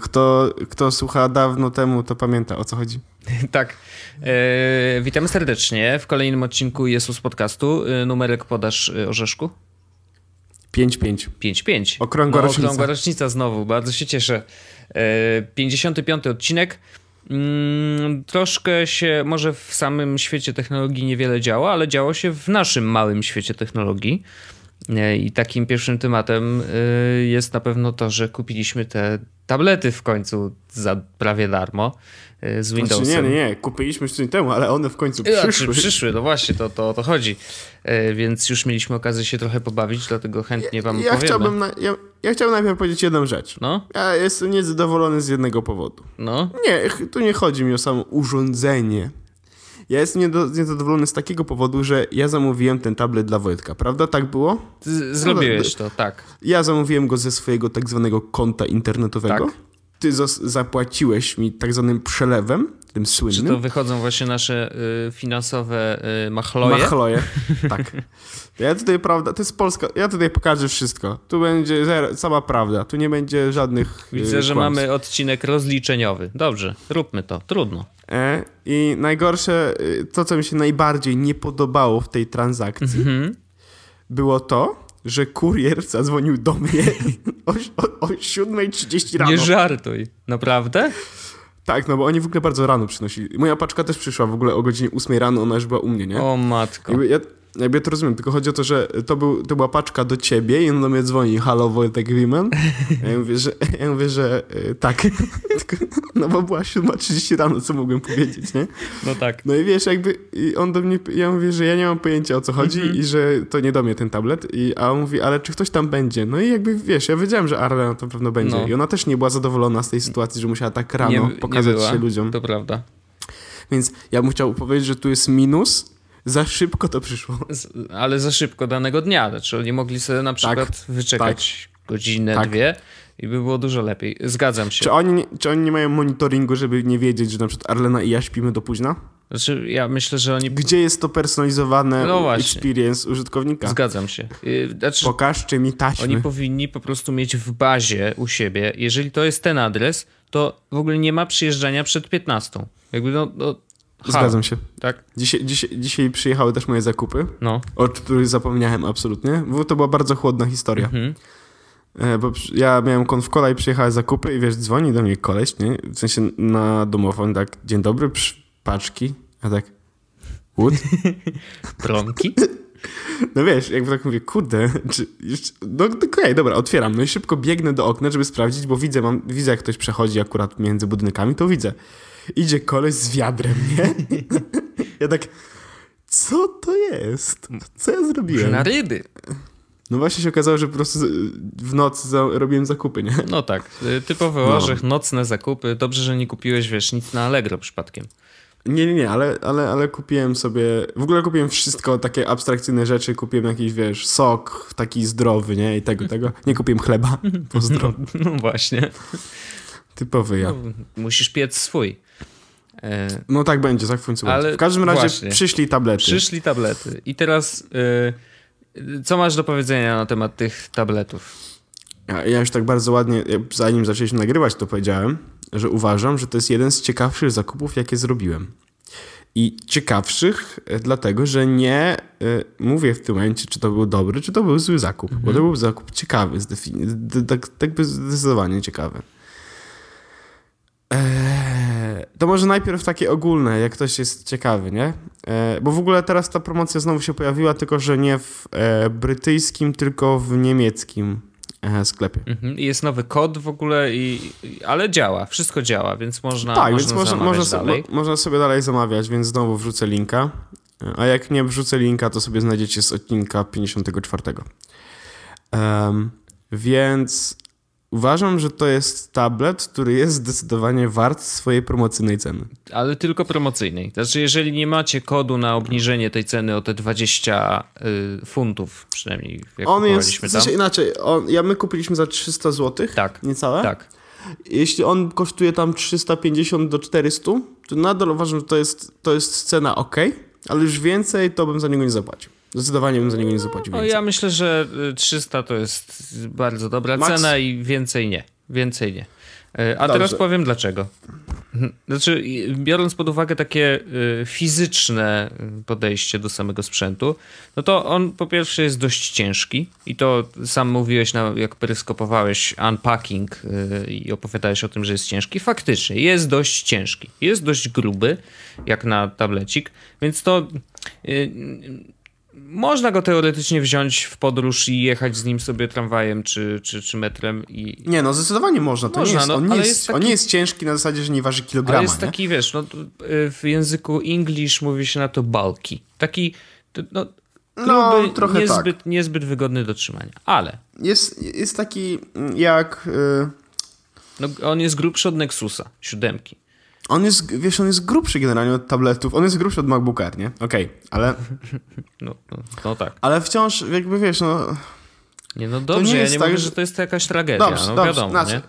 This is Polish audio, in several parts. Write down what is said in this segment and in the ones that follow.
Kto, kto słucha dawno temu, to pamięta o co chodzi. Tak. E, witamy serdecznie w kolejnym odcinku Jesus Podcastu. E, numerek podasz e, Orzeszku? 5-5. 5-5. Okrągła no, rocznica. Okrągła rocznica znowu, bardzo się cieszę. E, 55 odcinek. Mm, troszkę się może w samym świecie technologii niewiele działo, ale działo się w naszym małym świecie technologii. I takim pierwszym tematem e, jest na pewno to, że kupiliśmy te tablety w końcu za prawie darmo e, z Windowsem. Znaczy, nie, nie, nie, kupiliśmy tydzień temu, ale one w końcu Znaczy, przyszły. przyszły, no właśnie, to, to o to chodzi. Więc już mieliśmy okazję się trochę pobawić, dlatego chętnie wam Ja powiemy. chciałbym, na, ja, ja chciałbym najpierw powiedzieć jedną rzecz. No, Ja jestem niezadowolony z jednego powodu. no. Nie, tu nie chodzi mi o samo urządzenie. Ja jestem niedo, niezadowolony z takiego powodu, że ja zamówiłem ten tablet dla Wojtka, prawda? Tak było? Z- Zrobiłeś to, tak. Ja zamówiłem go ze swojego tak zwanego konta internetowego. Tak. Ty zapłaciłeś mi tak zwanym przelewem, tym Czy słynnym. to wychodzą właśnie nasze y, finansowe y, machloje? Machloje. tak. Ja tutaj, prawda, to jest Polska, ja tutaj pokażę wszystko. Tu będzie zero, cała prawda, tu nie będzie żadnych Widzę, y, że kłamstw. mamy odcinek rozliczeniowy. Dobrze, róbmy to. Trudno. E, I najgorsze, y, to co mi się najbardziej nie podobało w tej transakcji, Mhm. było to, że kurier zadzwonił do mnie o, o, o 7.30 rano. Nie żartuj. Naprawdę? Tak, no bo oni w ogóle bardzo rano przynosili. Moja paczka też przyszła w ogóle o godzinie 8 rano, ona już była u mnie, nie? O matko. Jakby ja, jakby ja to rozumiem, tylko chodzi o to, że to, był, to była paczka do ciebie i on do mnie dzwoni, halo Wojtek Wiman. Ja mówię, że, ja mówię, że y, tak. No bo była 7.30 rano, co mogłem powiedzieć, nie? No tak. No i wiesz, jakby i on do mnie, ja mówię, że ja nie mam pojęcia o co chodzi Mhm. i że to nie do mnie ten tablet, I, a on mówi, ale czy ktoś tam będzie? No i jakby wiesz, ja wiedziałem, że Arlena to pewno będzie No. i ona też nie była zadowolona z tej sytuacji, że musiała tak rano Nie- nie pokazać była. się ludziom. To prawda. Więc ja bym chciał powiedzieć, że tu jest minus, za szybko to przyszło. Z, ale za szybko danego dnia. Znaczy oni mogli sobie na przykład wyczekać godzinę, Tak. dwie i by było dużo lepiej. Zgadzam się. Czy oni, nie- czy oni nie mają monitoringu, żeby nie wiedzieć, że na przykład Arlena i ja śpimy do późna? Znaczy ja myślę, że oni... Gdzie jest to personalizowane No experience użytkownika? Zgadzam się. Y, Znaczy, Pokażcie mi taśmy. Oni powinni po prostu mieć w bazie u siebie, jeżeli to jest ten adres, to w ogóle nie ma przyjeżdżania przed 15. Jakby no, no Zgadzam się. Tak? Dzisiaj, dzisiaj, dzisiaj przyjechały też moje zakupy, No. o których zapomniałem absolutnie, bo to była bardzo chłodna historia. Mhm. E, Bo ja miałem konfkola i przyjechały zakupy i wiesz, dzwoni do mnie koleś, nie? W sensie na domofon, tak, dzień dobry, paczki. A tak, Wood? Promki? No wiesz, jakby tak mówię, kurde, czy jeszcze, no no okej, dobra, otwieram, no i szybko biegnę do okna, żeby sprawdzić, bo widzę, mam, widzę jak ktoś przechodzi akurat między budynkami, to widzę. Idzie koleś z wiadrem, nie? ja tak, co to jest? Co ja Że zrobiłem? na ryby. No właśnie się okazało, że po prostu w nocy za, robiłem zakupy, nie? No tak. y, Typowy No. orzech, nocne zakupy. Dobrze, że nie kupiłeś, wiesz, nic na Allegro przypadkiem. Nie, nie, nie, ale, ale, ale kupiłem sobie, w ogóle kupiłem wszystko, takie abstrakcyjne rzeczy, kupiłem jakiś, wiesz, sok taki zdrowy, nie? I tego, tego. Nie kupiłem chleba, pozdro. No, no właśnie. Typowy ja. No, musisz piec swój. E, No tak będzie, tak końcu Ale. W każdym razie właśnie. przyszli tablety. Przyszli tablety. I teraz y, co masz do powiedzenia na temat tych tabletów? Ja, ja już tak bardzo ładnie, zanim zaczęliśmy nagrywać, to powiedziałem, że uważam, że to jest jeden z ciekawszych zakupów, jakie zrobiłem. I ciekawszych e, dlatego, że nie e, mówię w tym momencie, czy to był dobry, czy to był zły zakup, bo to był zakup ciekawy, tak, tak by zdecydowanie ciekawy. Eee, to może najpierw takie ogólne, jak ktoś jest ciekawy, nie? Eee, bo w ogóle teraz ta promocja znowu się pojawiła, tylko że nie w e, brytyjskim, tylko w niemieckim e, sklepie. Mhm. I Jest nowy kod w ogóle, i, ale działa, wszystko działa, więc można, tak, można więc można, zamawiać można, sobie dalej zamawiać, więc znowu wrzucę linka. A jak nie wrzucę linka, to sobie znajdziecie z odcinka 54. Em, więc uważam, że to jest tablet, który jest zdecydowanie wart swojej promocyjnej ceny. Ale tylko promocyjnej. Znaczy, jeżeli nie macie kodu na obniżenie tej ceny o te 20 y, funtów, przynajmniej jak On jest, tam. sensie inaczej, on, ja my kupiliśmy za 300 zł, Tak, niecałe. tak. Jeśli on kosztuje tam 350 do 400, to nadal uważam, że to jest, to jest cena ok, ale już więcej to bym za niego nie zapłacił. Zdecydowanie bym za niego nie zapłacił No, więcej. ja myślę, że y, 300 to jest bardzo dobra Max? cena i więcej nie. Więcej nie. Y, A Dobrze. teraz powiem dlaczego. Mhm. Znaczy, y, biorąc pod uwagę takie y, fizyczne y, podejście do samego sprzętu, no to on po pierwsze jest dość ciężki i to sam mówiłeś, jak peryskopowałeś unpacking y, i opowiadałeś o tym, że jest ciężki. Faktycznie, jest dość ciężki. Jest dość gruby, jak na tablecik, więc to... można go teoretycznie wziąć w podróż i jechać z nim sobie tramwajem czy, czy, czy metrem i, Nie, no zdecydowanie można. To Można, nie jest, no, on, nie jest, jest on taki- nie jest ciężki na zasadzie, że nie waży kilograma. Ale jest nie? taki, wiesz, no, w języku English mówi się na to bulky. Taki, no, No, trochę tak. niezbyt, niezbyt wygodny do trzymania. Ale Jest, jest taki mm, jak... y, no, on jest grubszy od Nexusa, siódemki. On jest, wiesz, on jest grubszy generalnie od tabletów. On jest grubszy od MacBooka Air, nie? Okej, ale, No, no, no tak. ale wciąż jakby, wiesz, no... Nie, no dobrze, nie ja nie tak, mówię, że- to jest jakaś tragedia, Dobrze, no dobrze. wiadomo, znaczy,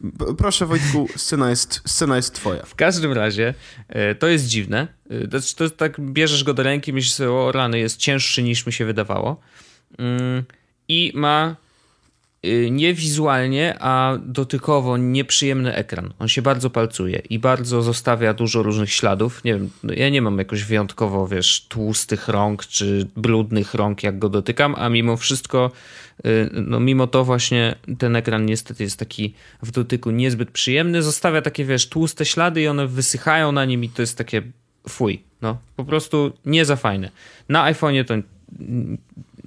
nie? Proszę Wojtku, scena jest, scena jest twoja. W każdym razie e, to jest dziwne. E, To, jest tak, bierzesz go do ręki, myślisz sobie, o rany, jest cięższy niż mi się wydawało. Mm, I ma nie wizualnie, a dotykowo nieprzyjemny ekran. On się bardzo palcuje i bardzo zostawia dużo różnych śladów. Nie wiem, no ja nie mam jakoś wyjątkowo, wiesz, tłustych rąk czy brudnych rąk, jak go dotykam, a mimo wszystko, y, no mimo to właśnie ten ekran niestety jest taki w dotyku niezbyt przyjemny. Zostawia takie, wiesz, tłuste ślady i one wysychają na nim i to jest takie fuj. No, po prostu nie za fajne. Na iPhone'ie to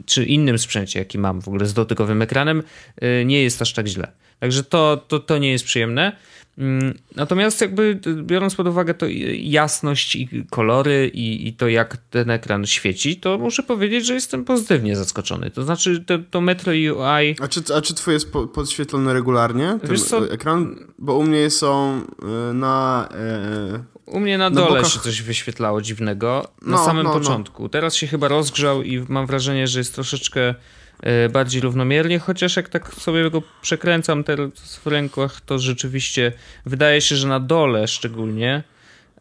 czy innym sprzęcie, jaki mam w ogóle z dotykowym ekranem, y, nie jest aż tak źle. Także to, to, to nie jest przyjemne. Mm, Natomiast jakby y, biorąc pod uwagę to y, jasność i kolory i, i to jak ten ekran świeci, to muszę powiedzieć, że jestem pozytywnie zaskoczony. To znaczy to, to Metro UI A czy, a czy twój jest po, podświetlony regularnie, ten ekran? Bo u mnie są na... y, u mnie na Na dole bokach- się coś wyświetlało dziwnego na No, samym no, no. początku. Teraz się chyba rozgrzał i mam wrażenie, że jest troszeczkę e, bardziej równomiernie, chociaż jak tak sobie go przekręcam teraz w rękach, to rzeczywiście wydaje się, że na dole szczególnie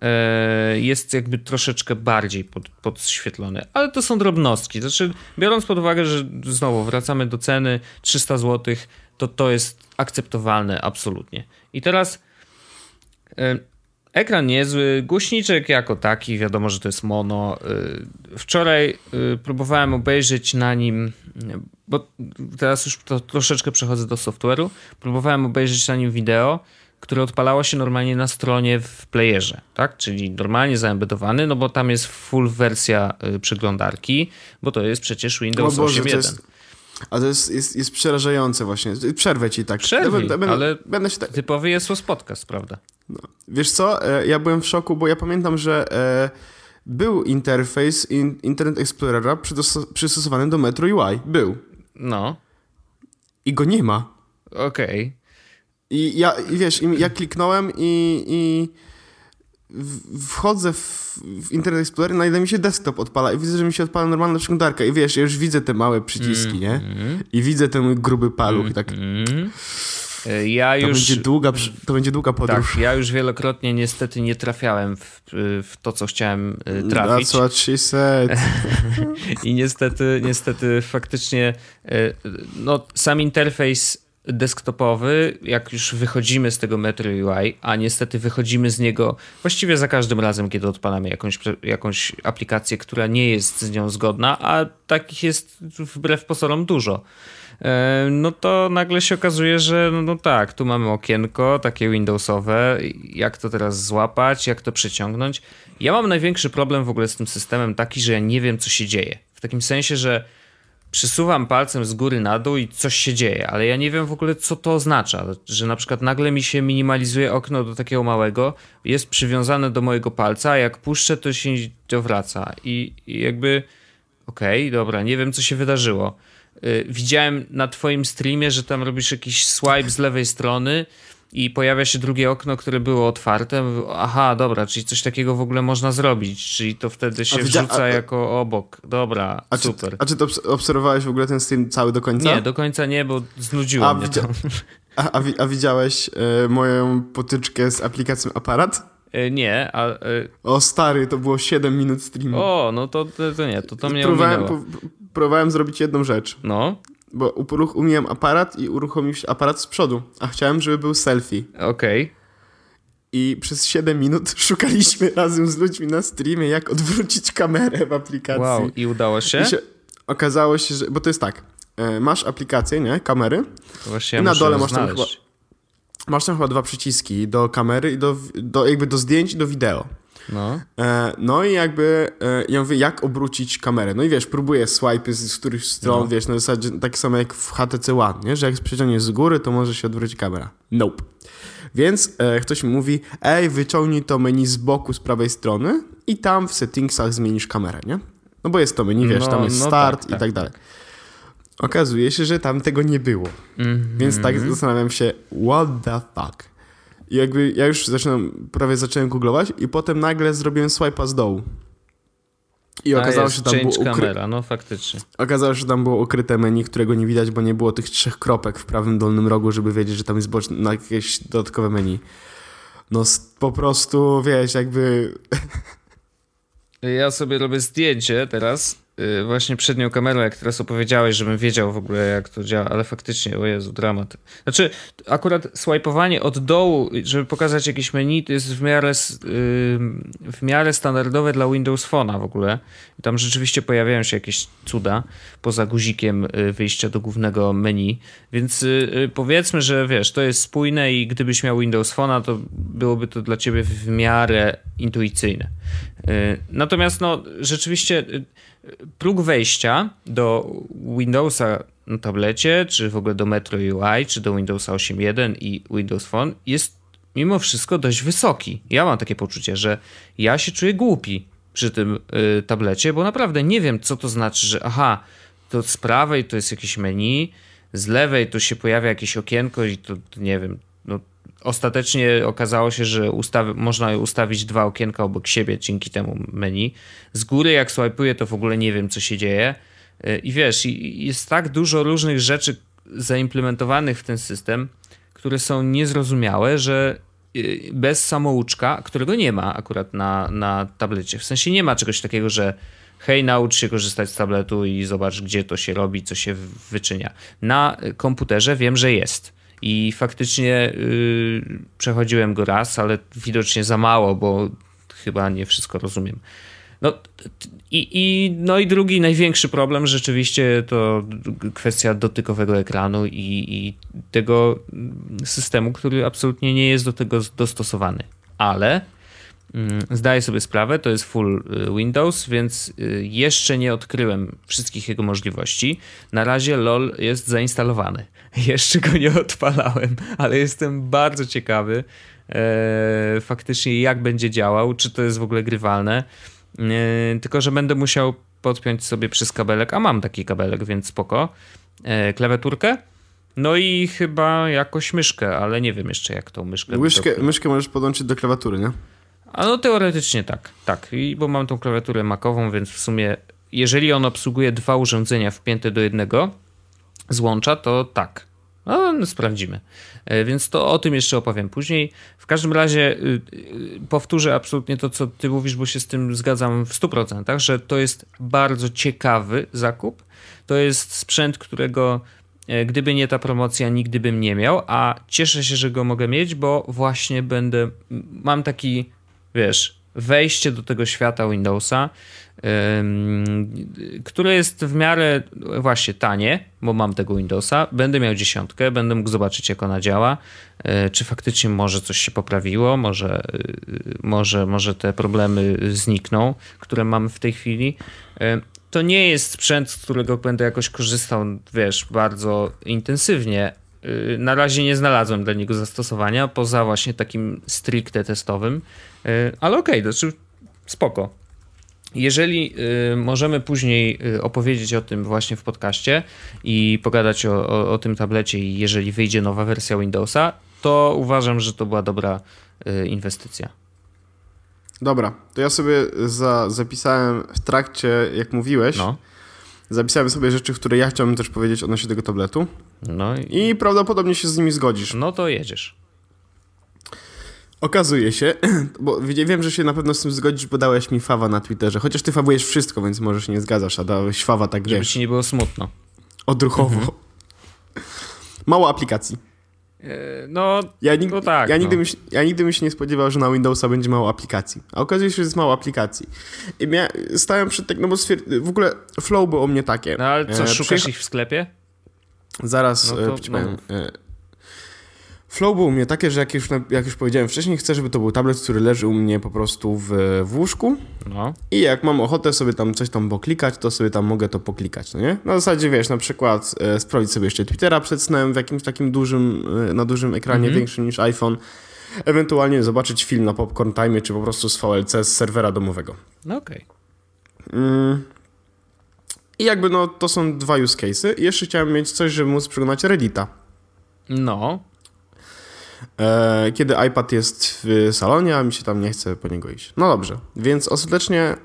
e, jest jakby troszeczkę bardziej pod, podświetlony. Ale to są drobnostki. Znaczy, biorąc pod uwagę, że znowu wracamy do ceny 300 zł, to to jest akceptowalne absolutnie. I teraz e, Ekran niezły, głośniczek jako taki, wiadomo, że to jest mono. Y, Wczoraj y, próbowałem obejrzeć na nim, y, bo teraz już to troszeczkę przechodzę do software'u, próbowałem obejrzeć na nim wideo, które odpalało się normalnie na stronie w playerze, tak? Czyli normalnie zaembedowany, no bo tam jest full wersja przeglądarki, bo to jest przecież Windows O Boże, 8.1. a to jest, jest, jest przerażające właśnie. Przerwę ci tak. Przerwij, będę, ale- Będę się tak... Typowy jest podcast, prawda? Wiesz co, e, ja byłem w szoku, bo ja pamiętam, że e, był interfejs in, Internet Explorera przystosowany do Metro UI. Był. No, I go nie ma. okej. I ja, i wiesz, ja kliknąłem i, i wchodzę w, w Internet Explorer, na ile mi się desktop odpala i widzę, że mi się odpala normalna przeglądarka i wiesz, ja już widzę te małe przyciski, nie? I widzę ten mój gruby paluch i tak, Mm. Y, Ja to, już... będzie długa, to będzie długa podróż. Tak, ja już wielokrotnie niestety nie trafiałem w, w to, co chciałem y, trafić. That's what she said. I niestety, niestety faktycznie y, no, sam interfejs desktopowy, jak już wychodzimy z tego Metro UI, a niestety wychodzimy z niego właściwie za każdym razem, kiedy odpalamy jakąś, jakąś aplikację, która nie jest z nią zgodna, a takich jest wbrew pozorom dużo. E, No to nagle się okazuje, że no, no tak, tu mamy okienko takie Windowsowe, jak to teraz złapać, jak to przeciągnąć. Ja mam największy problem w ogóle z tym systemem taki, że ja nie wiem, co się dzieje. W takim sensie, że przysuwam palcem z góry na dół i coś się dzieje, ale ja nie wiem w ogóle, co to oznacza. Że na przykład nagle mi się minimalizuje okno do takiego małego, jest przywiązane do mojego palca, a jak puszczę, to się to wraca. I, i jakby, okej, dobra, nie wiem, co się wydarzyło. Y, Widziałem na twoim streamie, że tam robisz jakiś swipe z lewej strony i pojawia się drugie okno, które było otwarte. Aha, dobra, czyli coś takiego w ogóle można zrobić, czyli to wtedy się widzia- wrzuca a- jako obok. Dobra, A czy, super. a czy to obs- obserwowałeś w ogóle ten stream cały do końca? Nie, do końca nie, bo znudziło A, mnie to. A, a, wi- a widziałeś e, moją potyczkę z aplikacją Aparat? E, nie, a... E... O stary, to było 7 minut streamu. O, no to, to, to nie, to to mnie próbowałem, próbowałem zrobić jedną rzecz. No. Bo uruchomiłem aparat i uruchomił się aparat z przodu, a chciałem, żeby był selfie. Okej. Okay. I przez 7 minut szukaliśmy razem z ludźmi na streamie, jak odwrócić kamerę w aplikacji. Wow, i udało się? I się okazało się, że. Bo to jest tak. E, masz aplikację, nie? Kamery. Właśnie I na dole masz tam chyba. Masz tam chyba dwa przyciski do kamery i do, do jakby do zdjęć i do wideo. No. E, no i jakby e, ja mówię, jak obrócić kamerę. No i wiesz, próbuję swipe z, z których stron, no. wiesz, na zasadzie tak samo jak w HTC One, nie? że jak przeciągniesz z góry, to może się odwrócić kamera. Nope. Więc e, ktoś mi mówi, ej, wyciągnij to menu z boku, z prawej strony i tam w settingsach zmienisz kamerę, nie? No bo jest to menu, wiesz, no, tam jest no start tak, i tak, tak dalej. Okazuje się, że tam tego nie było. Mm -hmm. Więc tak zastanawiam się, what the fuck? I jakby ja już zaczynam, prawie zacząłem googlować i potem nagle zrobiłem swipe'a z dołu. I okazało się, że tam było ukryte. no faktycznie. Okazało się, że tam było ukryte menu, którego nie widać, bo nie było tych trzech kropek w prawym dolnym rogu, żeby wiedzieć, że tam jest boczne, na jakieś dodatkowe menu. No po prostu, wiesz, jakby... Ja sobie robię zdjęcie teraz właśnie przednią kamerą, jak teraz opowiedziałeś, żebym wiedział w ogóle jak to działa, ale faktycznie, o Jezu, dramat. Znaczy, akurat swipowanie od dołu, żeby pokazać jakieś menu, to jest w miarę, w miarę standardowe dla Windows Phone'a w ogóle. Tam rzeczywiście pojawiają się jakieś cuda poza guzikiem y, wyjścia do głównego menu, więc y, powiedzmy, że wiesz, to jest spójne i gdybyś miał Windows Phone'a, to byłoby to dla ciebie w miarę intuicyjne. Natomiast no, rzeczywiście próg wejścia do Windowsa na tablecie, czy w ogóle do Metro UI, czy do Windowsa 8.1 i Windows Phone jest mimo wszystko dość wysoki. Ja mam takie poczucie, że ja się czuję głupi przy tym y, tablecie, bo naprawdę nie wiem, co to znaczy, że aha, to z prawej to jest jakieś menu, z lewej to się pojawia jakieś okienko i to, to nie wiem, Ostatecznie okazało się, że ustawi, można ustawić dwa okienka obok siebie dzięki temu menu. Z góry jak swipuję, to w ogóle nie wiem, co się dzieje. I wiesz, jest tak dużo różnych rzeczy zaimplementowanych w ten system, które są niezrozumiałe, że y, bez samouczka, którego nie ma akurat na, na tablecie. W sensie nie ma czegoś takiego, że hej, naucz się korzystać z tabletu i zobacz, gdzie to się robi, co się wyczynia. Na komputerze wiem, że jest i faktycznie yy, przechodziłem go raz, ale widocznie za mało, bo chyba nie wszystko rozumiem. No i, i, no i drugi największy problem rzeczywiście to kwestia dotykowego ekranu i, i tego systemu, który absolutnie nie jest do tego dostosowany. Ale Mm, zdaję sobie sprawę, to jest full y, Windows, więc y, jeszcze nie odkryłem wszystkich jego możliwości. Na razie LOL jest zainstalowany. Jeszcze go nie odpalałem, ale jestem bardzo ciekawy e, faktycznie jak będzie działał, czy to jest w ogóle grywalne. E, tylko, że będę musiał podpiąć sobie przez kabelek, a mam taki kabelek, więc spoko. E, klawiaturkę. No i chyba jakoś myszkę, ale nie wiem jeszcze jak tą myszkę. Myszkę, myszkę możesz podłączyć do klawiatury, nie? A no teoretycznie tak, tak. I bo mam tą klawiaturę makową, więc w sumie jeżeli on obsługuje dwa urządzenia wpięte do jednego złącza, to tak. No, no, sprawdzimy. E, więc to o tym jeszcze opowiem później. W każdym razie y, y, powtórzę absolutnie to, co ty mówisz, bo się z tym zgadzam w 100%, że to jest bardzo ciekawy zakup. To jest sprzęt, którego e, gdyby nie ta promocja, nigdy bym nie miał, a cieszę się, że go mogę mieć, bo właśnie będę, mam taki wiesz, wejście do tego świata Windowsa, które jest w miarę właśnie tanie, bo mam tego Windowsa, będę miał dziesiątkę, będę mógł zobaczyć jak ona działa, e, czy faktycznie może coś się poprawiło, może, e, może, może te problemy znikną, które mamy w tej chwili. E, to nie jest sprzęt, z którego będę jakoś korzystał, wiesz, bardzo intensywnie, na razie nie znalazłem dla niego zastosowania, poza właśnie takim stricte testowym, ale okej, okay, to znaczy spoko. Jeżeli y, możemy później opowiedzieć o tym właśnie w podcaście i pogadać o, o, o, tym tablecie i jeżeli wyjdzie nowa wersja Windowsa, to uważam, że to była dobra inwestycja. Dobra, to ja sobie za, zapisałem w trakcie, jak mówiłeś, no. zapisałem sobie rzeczy, które ja chciałbym też powiedzieć odnośnie tego tabletu. No i... I prawdopodobnie się z nimi zgodzisz. No to jedziesz. Okazuje się, bo wiem, że się na pewno z tym zgodzisz, bo dałeś mi fawa na Twitterze, chociaż ty fawujesz wszystko, więc może się nie zgadzasz, a dałeś fawa tak, Żeby wiesz, ci nie było smutno. odruchowo. Mhm. Mało aplikacji. E, No, Ja, nig- no tak. ja, nigdy no. się, ja nigdy bym się nie spodziewał, że na Windowsa będzie mało aplikacji. A okazuje się, że jest mało aplikacji. I mia- stałem przed tak, no bo w ogóle flow było u mnie takie. No ale co, E, szukasz ich w sklepie? Zaraz No no to- ci no powiem. E, Flow było u mnie takie, że jak już, jak już powiedziałem wcześniej, chcę, żeby to był tablet, który leży u mnie po prostu w, w łóżku No. i jak mam ochotę sobie tam coś tam poklikać, to sobie tam mogę to poklikać, no nie? Na zasadzie, wiesz, na przykład e, sprawdzić sobie jeszcze Twittera przed snem w jakimś takim dużym, e, na dużym ekranie, Mhm. większym niż iPhone, ewentualnie zobaczyć film na Popcorn Time, czy po prostu z VLC, z serwera domowego. No okej. Mm. I jakby no, to są dwa use case'y. I jeszcze chciałem mieć coś, żeby móc przeglądać Reddita. No. E, kiedy iPad jest w salonie, a mi się tam nie chce po niego iść. No dobrze, więc ostatecznie e,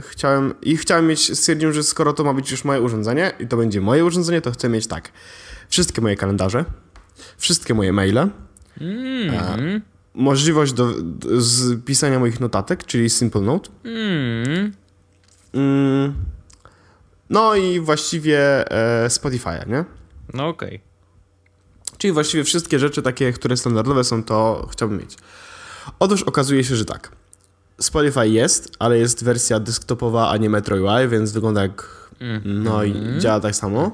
chciałem i chciałem mieć, stwierdziłem, że skoro to ma być już moje urządzenie i to będzie moje urządzenie, to chcę mieć tak, wszystkie moje kalendarze, wszystkie moje maile, Mm. możliwość do, do, z pisania moich notatek, czyli Simple Note, Mm. mm, no i właściwie e, Spotify'a, nie? No okej. Czyli właściwie wszystkie rzeczy takie, które standardowe są, to chciałbym mieć. Otóż okazuje się, że tak. Spotify jest, ale jest wersja desktopowa, a nie Metro UI, więc wygląda jak... No i działa tak samo.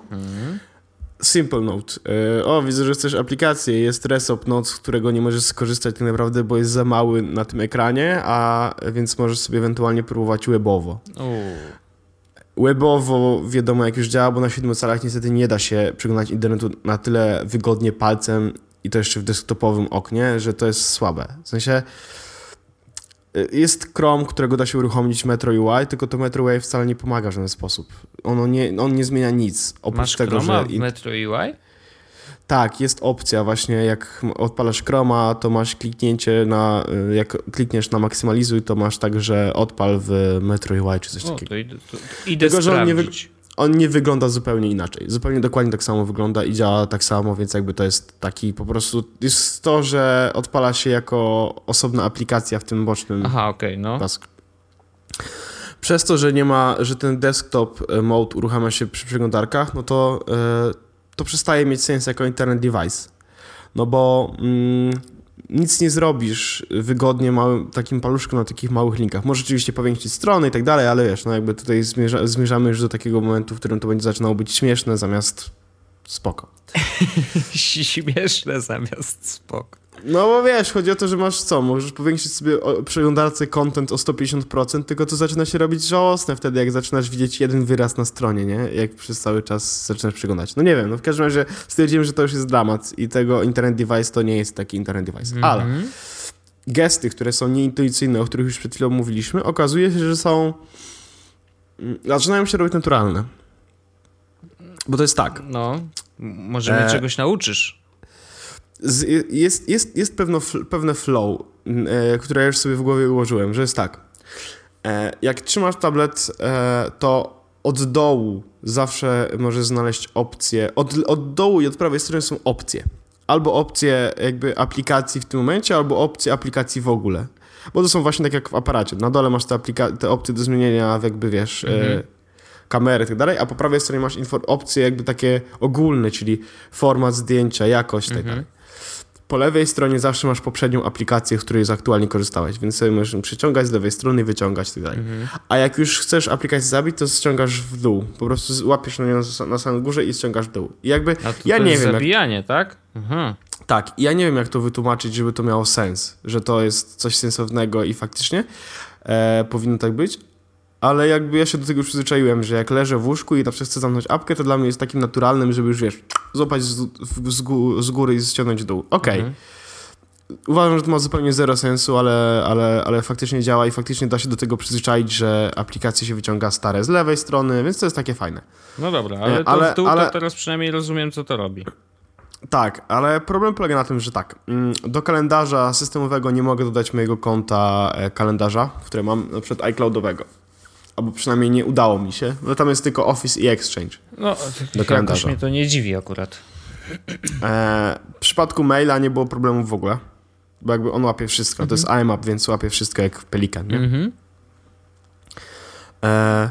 Simple Note. Y, O, widzę, że chcesz aplikację. Jest Resop Note, z którego nie możesz skorzystać tak naprawdę, bo jest za mały na tym ekranie, a więc możesz sobie ewentualnie próbować webowo. Webowo wiadomo jak już działa, bo na siedmiu calach niestety nie da się przeglądać internetu na tyle wygodnie palcem i to jeszcze w desktopowym oknie, że to jest słabe. W sensie y, jest Chrome, którego da się uruchomić Metro UI, tylko to Metro UI wcale nie pomaga w żaden sposób. Ono nie, on nie zmienia nic. Oprócz Masz tego, Chroma że... w Metro UI? Tak, jest opcja właśnie, jak odpalasz Chroma, to masz kliknięcie na, y, jak klikniesz na maksymalizuj, to masz tak, że odpal w Metro UI czy coś O, takiego. to idę, to idę Tylko, że on nie on nie wygląda zupełnie inaczej. Zupełnie dokładnie tak samo wygląda i działa tak samo, więc jakby to jest taki po prostu. Jest to, że odpala się jako osobna aplikacja w tym bocznym Aha, okej, no. Przez to, że nie ma, że ten desktop e, mode uruchamia się przy przeglądarkach, no to, e, to przestaje mieć sens jako internet device. No bo mm, nic nie zrobisz wygodnie małym, takim paluszkiem na takich małych linkach. Może oczywiście powiększyć strony i tak dalej, ale wiesz, no jakby tutaj zmierza, zmierzamy już do takiego momentu, w którym to będzie zaczynało być śmieszne zamiast spoko. Śmieszne zamiast spoko. No bo wiesz, chodzi o to, że masz co, możesz powiększyć sobie o przeglądarce content o 150%, tylko to zaczyna się robić żałosne wtedy, jak zaczynasz widzieć jeden wyraz na stronie, nie? Jak przez cały czas zaczynasz przeglądać. No nie wiem, no w każdym razie stwierdziłem, że to już jest dramat i tego internet device to nie jest taki internet device. Ale Mhm. gesty, które są nieintuicyjne, o których już przed chwilą mówiliśmy, okazuje się, że są... mm, Zaczynają się robić naturalne. Bo to jest tak, No. Może mnie E, czegoś nauczysz. Z, jest, jest, jest pewno, pewne flow, e, które ja już sobie w głowie ułożyłem, że jest tak. E, jak trzymasz tablet, e, to od dołu zawsze możesz znaleźć opcje. Od, od dołu i od prawej strony są opcje. Albo opcje jakby aplikacji w tym momencie, albo opcje aplikacji w ogóle. Bo to są właśnie tak jak w aparacie. Na dole masz te, aplika- te opcje do zmienienia, jakby wiesz, e, kamery i tak dalej, a po prawej stronie masz opcje jakby takie ogólne, czyli format zdjęcia, jakość i tak dalej. Po lewej stronie zawsze masz poprzednią aplikację, z której aktualnie korzystałeś, więc sobie możesz przyciągać z lewej strony, wyciągać i tak dalej. A jak już chcesz aplikację zabić, to ściągasz w dół. Po prostu łapiesz na nią na samej górze i ściągasz w dół. I jakby, ja nie jest wiem, jak, zabijanie, tak? Aha. tak, ja nie wiem jak to wytłumaczyć, żeby to miało sens, że to jest coś sensownego i faktycznie e, powinno tak być, ale jakby ja się do tego już przyzwyczaiłem, że jak leżę w łóżku i na przykład chcę zamknąć apkę, to dla mnie jest takim naturalnym, żeby już wiesz, złapać z, z, gó- z góry i ściągnąć w dół. Okej. Mhm. Uważam, że to ma zupełnie zero sensu, ale, ale, ale faktycznie działa i faktycznie da się do tego przyzwyczaić, że aplikacje się wyciąga stare z lewej strony, więc to jest takie fajne. No dobra, ale, to ale- w dół ale- to teraz przynajmniej rozumiem, co to robi. Tak, ale problem polega na tym, że tak, mm, do kalendarza systemowego nie mogę dodać mojego konta e, kalendarza, które mam przykład iCloudowego. Albo przynajmniej nie udało mi się, bo tam jest tylko Office i Exchange. No, jakoś kalendarza. mnie to nie dziwi akurat. E, w przypadku maila nie było problemu w ogóle. bo jakby on łapie wszystko. To jest IMAP, więc łapie wszystko jak pelikan, nie? Mhm. E,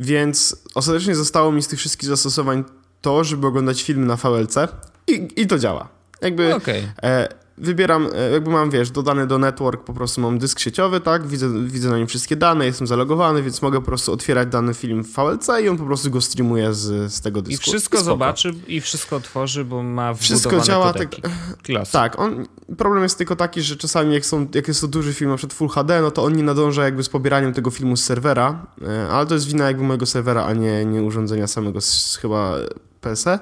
więc ostatecznie zostało mi z tych wszystkich zastosowań to, żeby oglądać filmy na VLC i, i to działa. Jakby Okej. e, wybieram, e, jakby mam, wiesz, dodany do network, po prostu mam dysk sieciowy, tak, widzę, widzę na nim wszystkie dane, jestem zalogowany, więc mogę po prostu otwierać dany film w VLC i on po prostu go streamuje z, z tego I dysku. wszystko Spoko. zobaczy i wszystko tworzy, bo ma Wszystko działa kodeki. Klas. Tak, on, problem jest tylko taki, że czasami jak, są, jak jest to duży film, na przykład Full HD, no to on nie nadąża jakby z pobieraniem tego filmu z serwera, e, ale to jest wina jakby mojego serwera, a nie, nie urządzenia samego z, chyba PSE,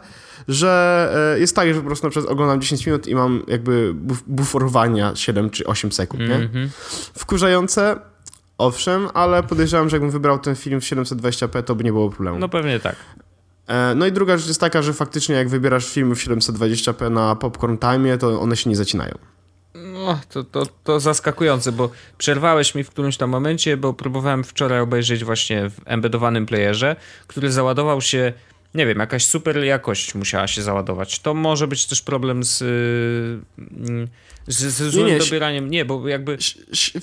że e, jest tak, że po prostu na przykład oglądam 10 minut i mam jakby buf buforowania 7 czy 8 sekund, nie? Mhm. Wkurzające, owszem, ale podejrzewam, że jakbym wybrał ten film w 720p, to by nie było problemu. No pewnie tak. E, No i druga rzecz jest taka, że faktycznie jak wybierasz filmy w 720p na Popcorn Time, to one się nie zacinają. No, to, to, to zaskakujące, bo przerwałeś mi w którymś tam momencie, bo próbowałem wczoraj obejrzeć właśnie w embedowanym playerze, który załadował się, nie wiem, jakaś super jakość musiała się załadować. To może być też problem z, yy, z, z złym nie, dobieraniem. Nie, bo jakby...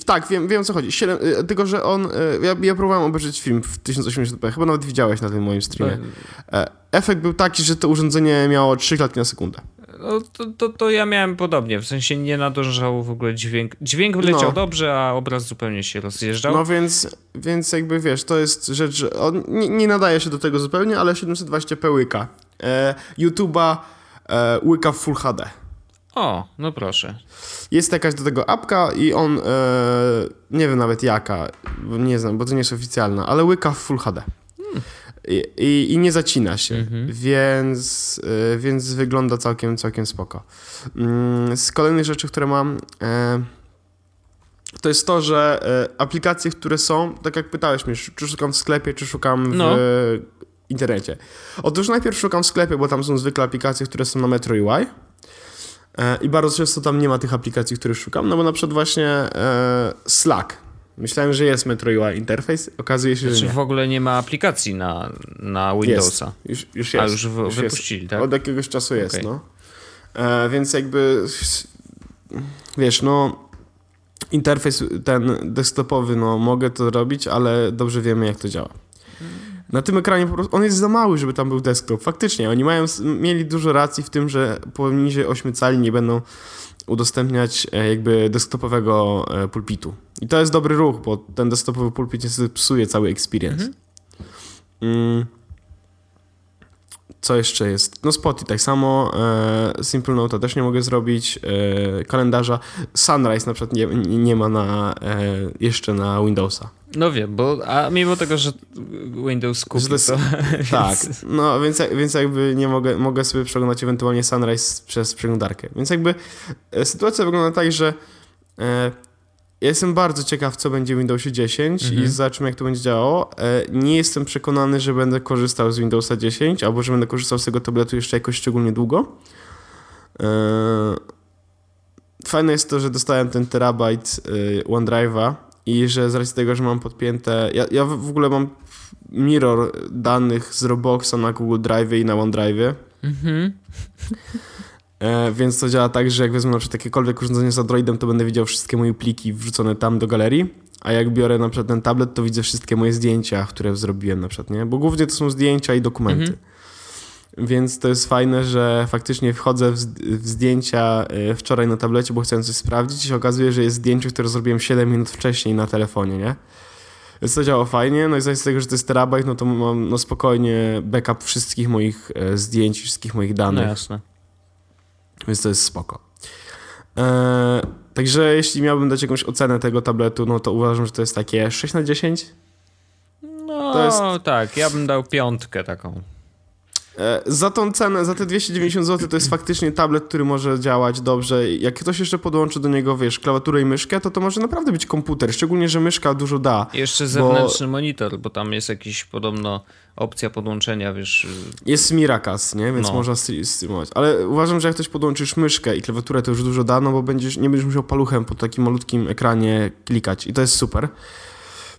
Tak, wiem, wiem o co chodzi. Y, tylko, że on. y, Ja, ja próbowałem obejrzeć film w 1080p, chyba nawet widziałeś na tym moim streamie. E, Efekt był taki, że to urządzenie miało 3 klatki na sekundę. No, to, to, to ja miałem podobnie, w sensie nie nadążał w ogóle dźwięk. Dźwięk leciał No. dobrze, a obraz zupełnie się rozjeżdżał. No więc, więc jakby wiesz, to jest rzecz, że on nie, nie nadaje się do tego zupełnie, ale 720p łyka. E, YouTube'a e, łyka w Full HD. O, no proszę. Jest jakaś do tego apka i on, e, nie wiem nawet jaka, bo nie znam, bo to nie jest oficjalna, ale łyka w Full HD. I, i, I nie zacina się, więc, e, więc wygląda całkiem, całkiem spoko. Mm, Z kolejnych rzeczy, które mam, e, to jest to, że e, aplikacje, które są, tak jak pytałeś mnie, czy szukam w sklepie, czy szukam w No. internecie. Otóż najpierw szukam w sklepie, bo tam są zwykle aplikacje, które są na Metro UI. I bardzo często tam nie ma tych aplikacji, których szukam, no bo na przykład właśnie Slack. Myślałem, że jest Metro UI interfejs, okazuje się, Czy że nie. w ogóle nie ma aplikacji na, na Windowsa? Już, już A, jest. już w- jest. wypuścili, tak? Od jakiegoś czasu jest, Okej. no. E, więc jakby, wiesz, no, interfejs ten desktopowy, no, mogę to robić, ale dobrze wiemy, jak to działa. Na tym ekranie po prostu, on jest za mały, żeby tam był desktop. Faktycznie, oni mają, mieli dużo racji w tym, że poniżej 8 cali nie będą udostępniać e, jakby desktopowego e, pulpitu. I to jest dobry ruch, bo ten desktopowy pulpit niestety psuje cały experience. Mm. Co jeszcze jest? No Spotify tak samo, e, Simple Note też nie mogę zrobić, e, kalendarza. Sunrise na przykład nie, nie ma na, e, jeszcze na Windowsa. No wiem, bo a mimo tego, że Windows kupił to to... Tak, więc- no więc, więc jakby nie mogę, mogę sobie przeglądać ewentualnie Sunrise przez przeglądarkę. Więc jakby e, sytuacja wygląda tak, że e, ja jestem bardzo ciekaw, co będzie w Windowsie 10 Mhm. i zobaczymy, jak to będzie działało. E, nie jestem przekonany, że będę korzystał z Windowsa 10 albo że będę korzystał z tego tabletu jeszcze jakoś szczególnie długo. E, fajne jest to, że dostałem ten terabajt e, OneDrive'a i że z racji tego, że mam podpięte... Ja, ja w w ogóle mam mirror danych z Roboxa na Google Drive i na OneDrive. Mhm. E, więc to działa tak, że jak wezmę na przykład jakiekolwiek urządzenie z Androidem, to będę widział wszystkie moje pliki wrzucone tam do galerii. A jak biorę na przykład ten tablet, to widzę wszystkie moje zdjęcia, które zrobiłem na przykład, nie? Bo głównie to są zdjęcia i dokumenty. Mhm. Więc to jest fajne, że faktycznie wchodzę w, zdjęcia e, wczoraj na tablecie, bo chciałem coś sprawdzić i się okazuje, że jest zdjęcie, które zrobiłem 7 minut wcześniej na telefonie, nie? Więc to działa fajnie, no i z tego, że to jest terabajt, no to mam no spokojnie backup wszystkich moich e, zdjęć, wszystkich moich No danych. jasne. Więc to jest spoko. Eee, także jeśli miałbym dać jakąś ocenę tego tabletu, no to uważam, że to jest takie 6 na 10. No To jest- tak, ja bym dał piątkę taką. E, za tą cenę, za te 290 zł to jest faktycznie tablet, który może działać dobrze. Jak ktoś jeszcze podłączy do niego, wiesz, klawiaturę i myszkę, to to może naprawdę być komputer. Szczególnie, że myszka dużo da. I Jeszcze zewnętrzny monitor, bo tam jest jakiś podobno opcja podłączenia, wiesz. Jest Miracast, nie? Więc No. można stre- streamować. Ale uważam, że jak ktoś podłączysz myszkę i klawiaturę, to już dużo da, no bo będziesz, nie będziesz musiał paluchem po takim malutkim ekranie klikać. I to jest super.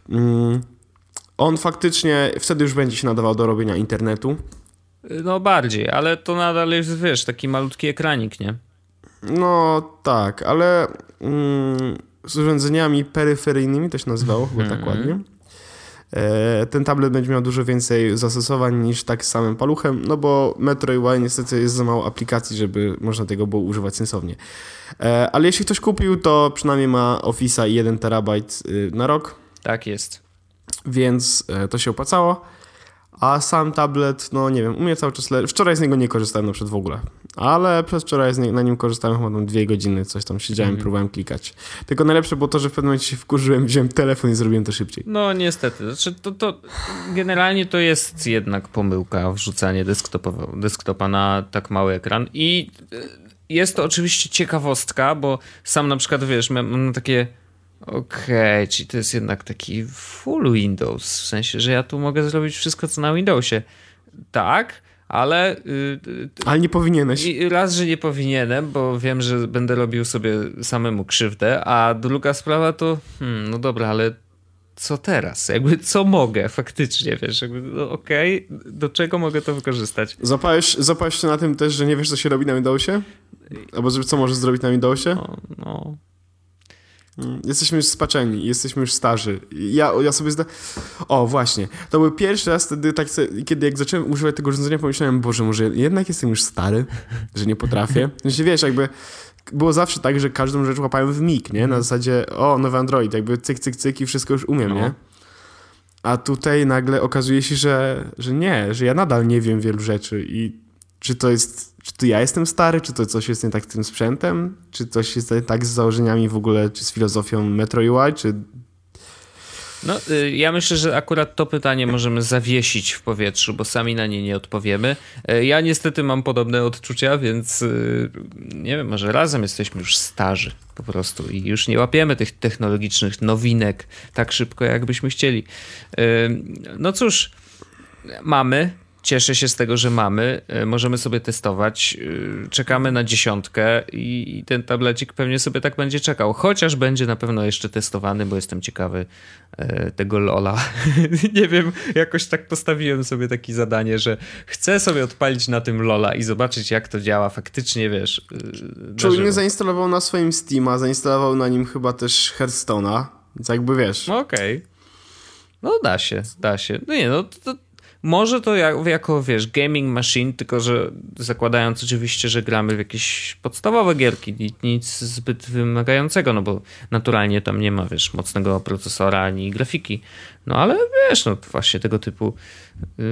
Mm. On faktycznie wtedy już będzie się nadawał do robienia internetu. No bardziej, ale to nadal jest, wiesz, taki malutki ekranik, nie? No tak, ale mm, z urządzeniami peryferyjnymi, to się nazywało chyba tak Mhm. ładnie. E, ten tablet będzie miał dużo więcej zastosowań niż tak samym paluchem, no bo Metro UI niestety jest za mało aplikacji, żeby można tego było używać sensownie. E, ale jeśli ktoś kupił, to przynajmniej ma Office'a i 1 terabajt y, na rok, Tak jest. więc e, to się opłacało. A sam tablet, no nie wiem, u mnie cały czas le- Wczoraj z niego nie korzystałem na przykład w ogóle, ale przez wczoraj nie- na nim korzystałem chyba tam dwie godziny, coś tam siedziałem, próbowałem klikać. Tylko najlepsze było to, że w pewnym momencie się wkurzyłem, wziąłem telefon i zrobiłem to szybciej. No niestety, znaczy to, to generalnie to jest jednak pomyłka wrzucanie desktopa na tak mały ekran i y, jest to oczywiście ciekawostka, bo sam na przykład wiesz, mam takie okej, czyli to jest jednak taki full Windows, w sensie, że ja tu mogę zrobić wszystko co na Windowsie. Tak, ale y, y, Ale nie powinieneś. raz, że nie powinienem, bo wiem, że będę robił sobie samemu krzywdę, a druga sprawa to, hmm, no dobra, ale co teraz? Jakby co mogę faktycznie, wiesz, jakby, no okej, do czego mogę to wykorzystać? Zapałeś, zapałeś się na tym też, że nie wiesz, co się robi na Windowsie? Albo co możesz zrobić na Windowsie? No, no. Jesteśmy już spaczeni, jesteśmy już starzy. Ja, ja sobie zda... O, właśnie. To był pierwszy raz wtedy, tak, kiedy jak zacząłem używać tego urządzenia, pomyślałem, Boże, może jednak jestem już stary, że nie potrafię. Sensie, wiesz, jakby było zawsze tak, że każdą rzecz łapałem w mig, nie? Na zasadzie, o, nowy Android, jakby cyk, cyk, cyk i wszystko już umiem, No. nie? A tutaj nagle okazuje się, że, że nie, że ja nadal nie wiem wielu rzeczy i czy to jest, czy to ja jestem stary, czy to coś jest nie tak z tym sprzętem, czy coś jest nie tak z założeniami w ogóle, czy z filozofią Metro UI, czy No, y, ja myślę, że akurat to pytanie możemy zawiesić w powietrzu, bo sami na nie nie odpowiemy. Y, Ja niestety mam podobne odczucia, więc y, nie wiem, może razem jesteśmy już starzy po prostu i już nie łapiemy tych technologicznych nowinek tak szybko, jakbyśmy chcieli. No cóż, mamy. Cieszę się z tego, że mamy. Y, Możemy sobie testować. Y, Czekamy na dziesiątkę i ten tablecik pewnie sobie tak będzie czekał. Chociaż będzie na pewno jeszcze testowany, bo jestem ciekawy e, tego Lola. Nie wiem, jakoś tak postawiłem sobie takie zadanie, że chcę sobie odpalić na tym Lola i zobaczyć, jak to działa faktycznie, wiesz. żywo. zainstalował na swoim Steama, zainstalował na nim chyba też Hearthstone'a, więc jakby wiesz. Okej. No da się, da się. No nie, no to może to jak, jako, wiesz, gaming machine, tylko że zakładając oczywiście, że gramy w jakieś podstawowe gierki, ni- nic zbyt wymagającego, no bo naturalnie tam nie ma, wiesz, mocnego procesora ani grafiki. No ale wiesz, no właśnie tego typu yy,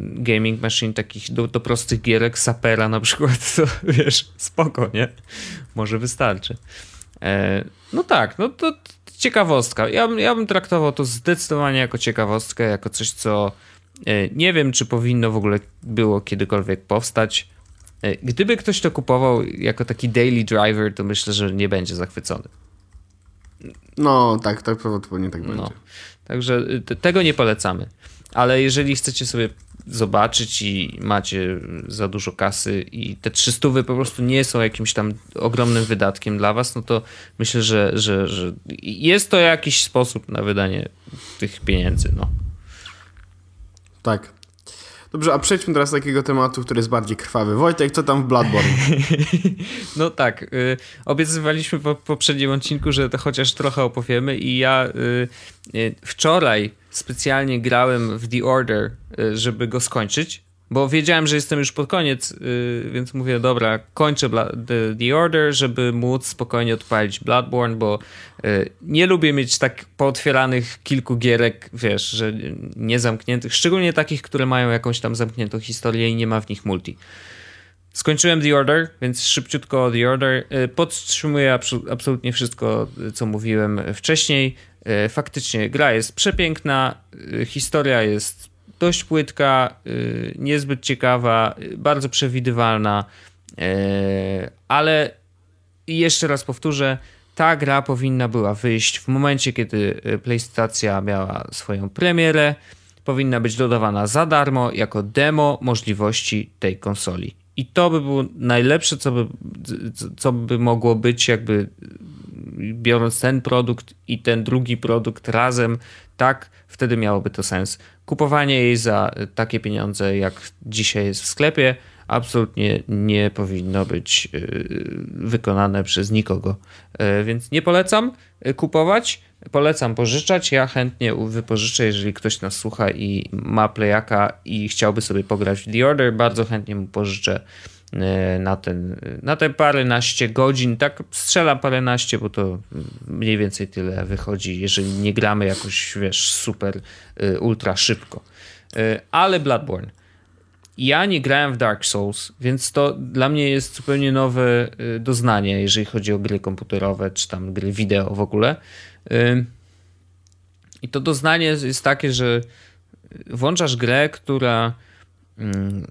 gaming machine takich do, do prostych gierek, sapera na przykład, to wiesz, spoko, nie? Może wystarczy. E, no tak, no to ciekawostka. Ja, ja bym traktował to zdecydowanie jako ciekawostkę, jako coś, co nie wiem, czy powinno w ogóle było kiedykolwiek powstać. E, Gdyby ktoś to kupował jako taki daily driver, to myślę, że nie będzie zachwycony. No tak, tak prawdopodobnie tak będzie. No. Także te- tego nie polecamy. Ale jeżeli chcecie sobie zobaczyć i macie za dużo kasy i te 300 po prostu nie są jakimś tam ogromnym wydatkiem dla was, no to myślę, że, że, że jest to jakiś sposób na wydanie tych pieniędzy. No. Tak. Dobrze, a przejdźmy teraz do takiego tematu, który jest bardziej krwawy. Wojtek, co tam w Bloodborne? No tak, y, obiecywaliśmy po poprzednim odcinku, że to chociaż trochę opowiemy i ja y, y, wczoraj specjalnie grałem w The Order, y, żeby go skończyć, bo wiedziałem, że jestem już pod koniec, y, więc mówię, dobra, kończę Bla- The, The Order, żeby móc spokojnie odpalić Bloodborne, bo y, nie lubię mieć tak pootwieranych kilku gierek, wiesz, że niezamkniętych, szczególnie takich, które mają jakąś tam zamkniętą historię i nie ma w nich multi. Skończyłem The Order, więc szybciutko The Order. Y, Podtrzymuję absolutnie wszystko, co mówiłem wcześniej. Faktycznie gra jest przepiękna, historia jest dość płytka, y, niezbyt ciekawa, y, bardzo przewidywalna, y, ale jeszcze raz powtórzę, ta gra powinna była wyjść w momencie, kiedy PlayStation miała swoją premierę. Powinna być dodawana za darmo jako demo możliwości tej konsoli. I to by było najlepsze, co by, co by mogło być, jakby biorąc ten produkt i ten drugi produkt razem, tak, wtedy miałoby to sens. Kupowanie jej za takie pieniądze, jak dzisiaj jest w sklepie, absolutnie nie powinno być wykonane przez nikogo. Więc nie polecam kupować, polecam pożyczać. Ja chętnie wypożyczę, jeżeli ktoś nas słucha i ma playaka i chciałby sobie pograć w The Order, bardzo chętnie mu pożyczę na, ten, na te paręnaście godzin. Tak strzelam paręnaście, bo to mniej więcej tyle wychodzi, jeżeli nie gramy jakoś, wiesz, super, e, ultra szybko. E, ale Bloodborne. Ja nie grałem w Dark Souls, więc to dla mnie jest zupełnie nowe doznanie, jeżeli chodzi o gry komputerowe, czy tam gry wideo w ogóle. I to doznanie jest takie, że włączasz grę, która mm,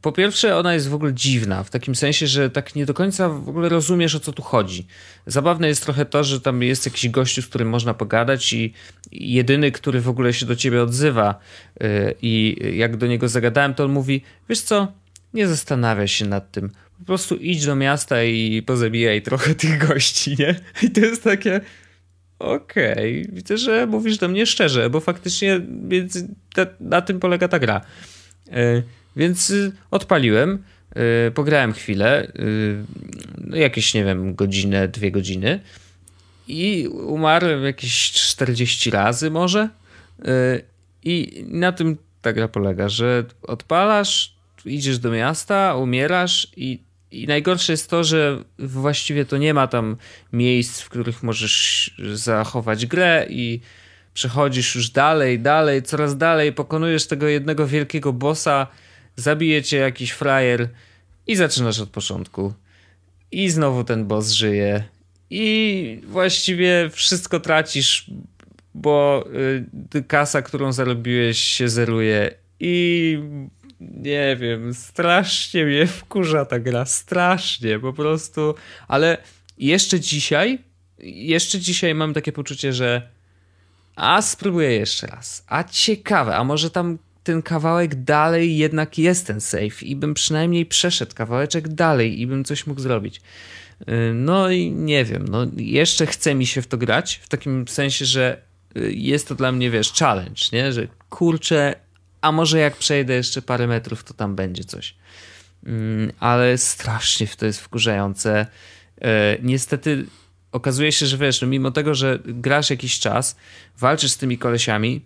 po pierwsze, ona jest w ogóle dziwna, w takim sensie, że tak nie do końca w ogóle rozumiesz, o co tu chodzi. Zabawne jest trochę to, że tam jest jakiś gościu, z którym można pogadać i jedyny, który w ogóle się do ciebie odzywa y, i jak do niego zagadałem, to on mówi, wiesz co, nie zastanawiaj się nad tym, po prostu idź do miasta i pozabijaj trochę tych gości, nie? I to jest takie... Okej, okay. widzę, że mówisz do mnie szczerze, bo faktycznie na tym polega ta gra. Y, więc y, odpaliłem, y, pograłem chwilę, y, no jakieś, nie wiem, godzinę, dwie godziny i umarłem jakieś 40 razy może. I na tym ta gra polega, że odpalasz, idziesz do miasta, umierasz i, i najgorsze jest to, że właściwie to nie ma tam miejsc, w których możesz zachować grę i przechodzisz już dalej, dalej, coraz dalej, pokonujesz tego jednego wielkiego bossa, zabije cię jakiś frajer i zaczynasz od początku. I znowu ten boss żyje. I właściwie wszystko tracisz, bo y, kasa, którą zarobiłeś, się zeruje. I nie wiem, strasznie mnie wkurza ta gra. Strasznie, po prostu. Ale jeszcze dzisiaj, jeszcze dzisiaj mam takie poczucie, że a spróbuję jeszcze raz. A ciekawe, a może tam ten kawałek dalej jednak jest ten safe i bym przynajmniej przeszedł kawałeczek dalej i bym coś mógł zrobić. Y, no i nie wiem, no jeszcze chce mi się w to grać, w takim sensie, że y, jest to dla mnie, wiesz, challenge, nie? Że kurczę, a może jak przejdę jeszcze parę metrów, to tam będzie coś. Mm, ale strasznie to jest wkurzające. Y, niestety okazuje się, że wiesz, no mimo tego, że grasz jakiś czas, walczysz z tymi kolesiami,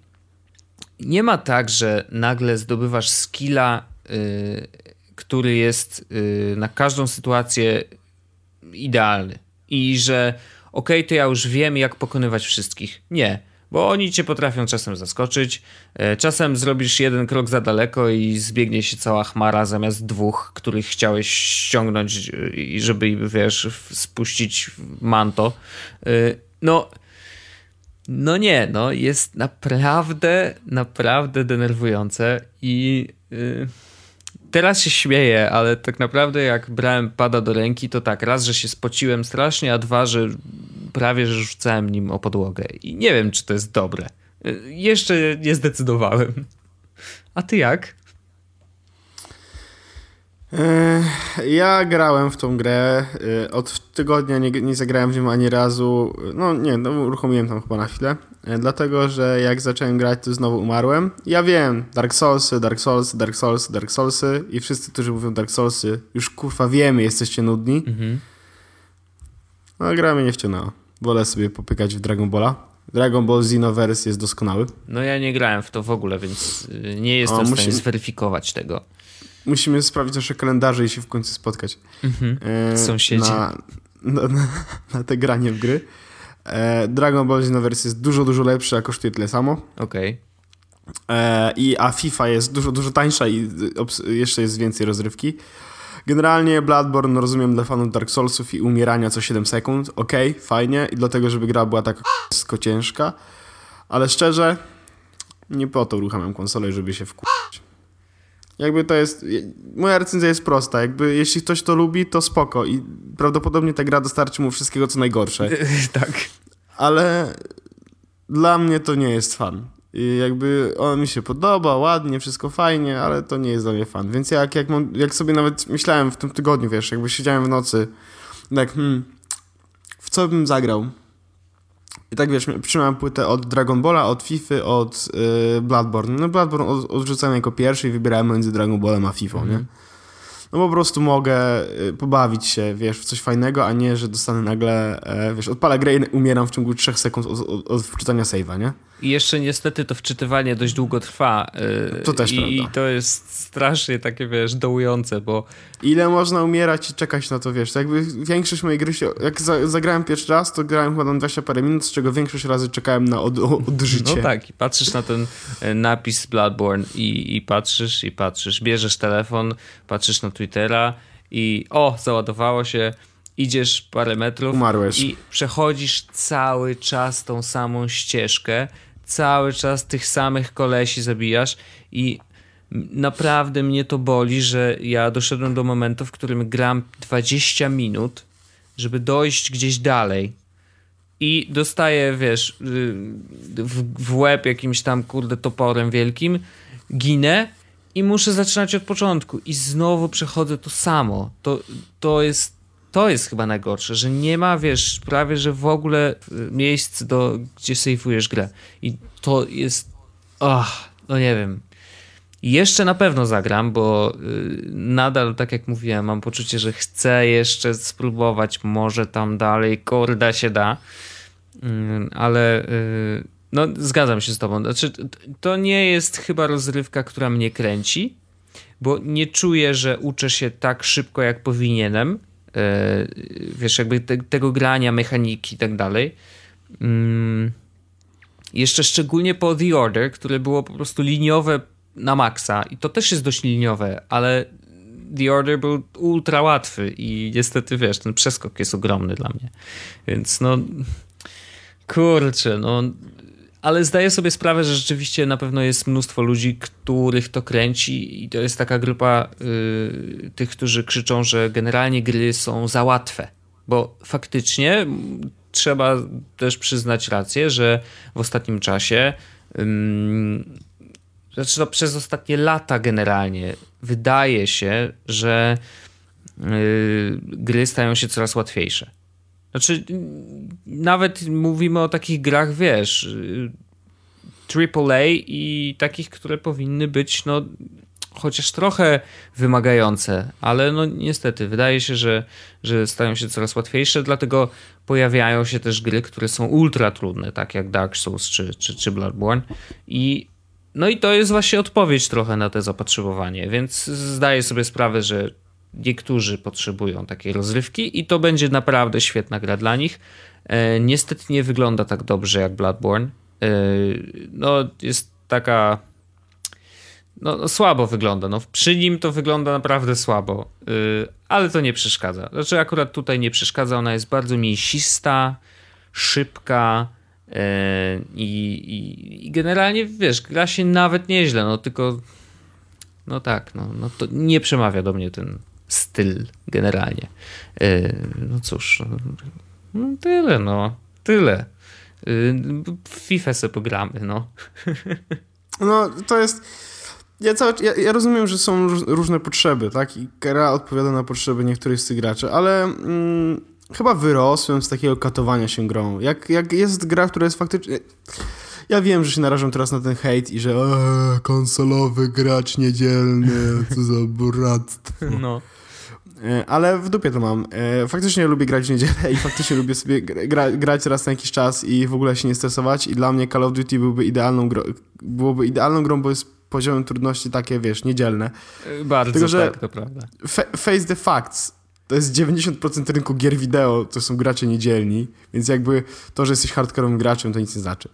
nie ma tak, że nagle zdobywasz skilla, yy, który jest yy, na każdą sytuację idealny i że okej, okay, to ja już wiem, jak pokonywać wszystkich. Nie, bo oni cię potrafią czasem zaskoczyć. Yy, czasem zrobisz jeden krok za daleko i zbiegnie się cała chmara zamiast dwóch, których chciałeś ściągnąć y, i żeby, wiesz, spuścić manto. Yy, no no nie, no jest naprawdę, naprawdę denerwujące i yy, teraz się śmieję, ale tak naprawdę jak brałem pada do ręki, to tak, raz, że się spociłem strasznie, a dwa, że prawie, że rzucałem nim o podłogę i nie wiem, czy to jest dobre. Yy, jeszcze nie zdecydowałem. A ty jak? Ja grałem w tą grę. E, od tygodnia nie, nie zagrałem w nią ani razu. No nie, no, uruchomiłem tam chyba na chwilę. E, dlatego, że jak zacząłem grać, to znowu umarłem. Ja wiem, Dark Soulsy, Dark Soulsy, Dark Soulsy, Dark Soulsy i wszyscy, którzy mówią Dark Soulsy, już kurwa wiemy, jesteście nudni. Mhm. No gra mnie nie wciągnęła. Wolę sobie popykać w Dragon Balla. Dragon Ball Xenoverse jest doskonały. No ja nie grałem w to w ogóle, więc nie jestem o, w stanie zweryfikować tego. Musimy sprawdzić nasze kalendarze i się w końcu spotkać. Mhm. E, Sąsiedzi. Na, na, na, na te granie w gry. E, Dragon Ball Xenoverse jest dużo, dużo lepszy, a kosztuje tyle samo. Okej. Okay. E, I a FIFA jest dużo, dużo tańsza i jeszcze jest więcej rozrywki. Generalnie Bloodborne rozumiem dla fanów Dark Soulsów i umierania co 7 sekund. Okej, okay, fajnie. I dlatego, żeby gra była taka ciężka. Ale szczerze, nie po to uruchamiam konsolę, żeby się wkurzyć. Jakby to jest. Moja recenzja jest prosta. Jakby jeśli ktoś to lubi, to spoko. I prawdopodobnie ta gra dostarczy mu wszystkiego, co najgorsze. tak. Ale dla mnie to nie jest fan. I jakby on mi się podoba, ładnie, wszystko fajnie, ale to nie jest dla mnie fan. Więc jak, jak, mam, jak sobie nawet myślałem w tym tygodniu, wiesz, jakby siedziałem w nocy, tak, hmm, w co bym zagrał? I tak wiesz, trzymałem płytę od Dragon Balla, od FIFA, od yy, Bloodborne. No Bloodborne od, odrzucałem jako pierwszy i wybierałem między Dragon Ballem a FIFA, mm. nie? no po prostu mogę y, pobawić się, wiesz, w coś fajnego, a nie, że dostanę nagle, e, wiesz, odpalę grę i umieram w ciągu 3 sekund od, od, od wczytania save'a, nie? I jeszcze niestety to wczytywanie dość długo trwa. Yy, to też i, prawda. I to jest strasznie takie, wiesz, dołujące, bo... Ile można umierać i czekać na to, wiesz, to jakby większość mojej gry się, jak za, zagrałem pierwszy raz, to grałem chyba na 20 parę minut, z czego większość razy czekałem na od, odżycie. No tak, i patrzysz na ten e, napis Bloodborne i, i patrzysz, i patrzysz, bierzesz telefon, patrzysz na Twittera i o, załadowało się, idziesz parę metrów Umarłeś. i przechodzisz cały czas tą samą ścieżkę, cały czas tych samych kolesi zabijasz i naprawdę mnie to boli, że ja doszedłem do momentu, w którym gram 20 minut, żeby dojść gdzieś dalej i dostaję, wiesz, w, w łeb jakimś tam, kurde, toporem wielkim, ginę i muszę zaczynać od początku i znowu przechodzę to samo. To, to jest to jest chyba najgorsze, że nie ma, wiesz, prawie, że w ogóle y, miejsc, do, gdzie sejfujesz grę. I to jest, ach, no nie wiem. Jeszcze na pewno zagram, bo y, nadal, tak jak mówiłem, mam poczucie, że chcę jeszcze spróbować, może tam dalej, korda się da, y, ale y, no zgadzam się z tobą. Znaczy, to nie jest chyba rozrywka, która mnie kręci, bo nie czuję, że uczę się tak szybko, jak powinienem wiesz, jakby te, tego grania, mechaniki i tak dalej. Mm, jeszcze szczególnie po The Order, które było po prostu liniowe na maksa i to też jest dość liniowe, ale The Order był ultra łatwy i niestety, wiesz, ten przeskok jest ogromny dla mnie. Więc no, kurczę, no ale zdaję sobie sprawę, że rzeczywiście na pewno jest mnóstwo ludzi, których to kręci i to jest taka grupa y, tych, którzy krzyczą, że generalnie gry są za łatwe. Bo faktycznie trzeba też przyznać rację, że w ostatnim czasie, znaczy no przez ostatnie lata generalnie, wydaje się, że y, gry stają się coraz łatwiejsze. Znaczy, nawet mówimy o takich grach, wiesz, AAA i takich, które powinny być, no, chociaż trochę wymagające, ale no niestety, wydaje się, że, że stają się coraz łatwiejsze, dlatego pojawiają się też gry, które są ultra trudne, tak jak Dark Souls czy, czy, czy Bloodborne. I no i to jest właśnie odpowiedź trochę na te zapotrzebowanie, więc zdaję sobie sprawę, że niektórzy potrzebują takiej rozrywki i to będzie naprawdę świetna gra dla nich. E, niestety nie wygląda tak dobrze jak Bloodborne. E, no, jest taka. No, no, słabo wygląda. No, przy nim to wygląda naprawdę słabo, e, ale to nie przeszkadza. Znaczy, akurat tutaj nie przeszkadza. Ona jest bardzo mięsista, szybka. I, i, I, generalnie wiesz, gra się nawet nieźle, no tylko no tak, no, no to nie przemawia do mnie ten, styl generalnie. E, no cóż, no, no tyle, no, tyle. W FIFA sobie pogramy, no. No, to jest... Ja, cały, ja, ja, rozumiem, że są różne potrzeby, tak? I gra odpowiada na potrzeby niektórych z tych graczy, ale mm, chyba wyrosłem z takiego katowania się grą. Jak, jak jest gra, która jest faktycznie... Ja wiem, że się narażam teraz na ten hejt i że eee, konsolowy gracz niedzielny, co za buractwo. No. E, ale w dupie to mam. E, faktycznie lubię grać w niedzielę i faktycznie lubię sobie gra, grać raz na jakiś czas i w ogóle się nie stresować i dla mnie Call of Duty byłby idealną grą, byłoby idealną grą, bo jest poziomem trudności takie, wiesz, niedzielne. E, bardzo Tylko, że tak, to prawda. Face the facts. To jest 90% rynku gier wideo, to są gracze niedzielni, więc jakby to, że jesteś hardkorowym graczem, to nic nie znaczy.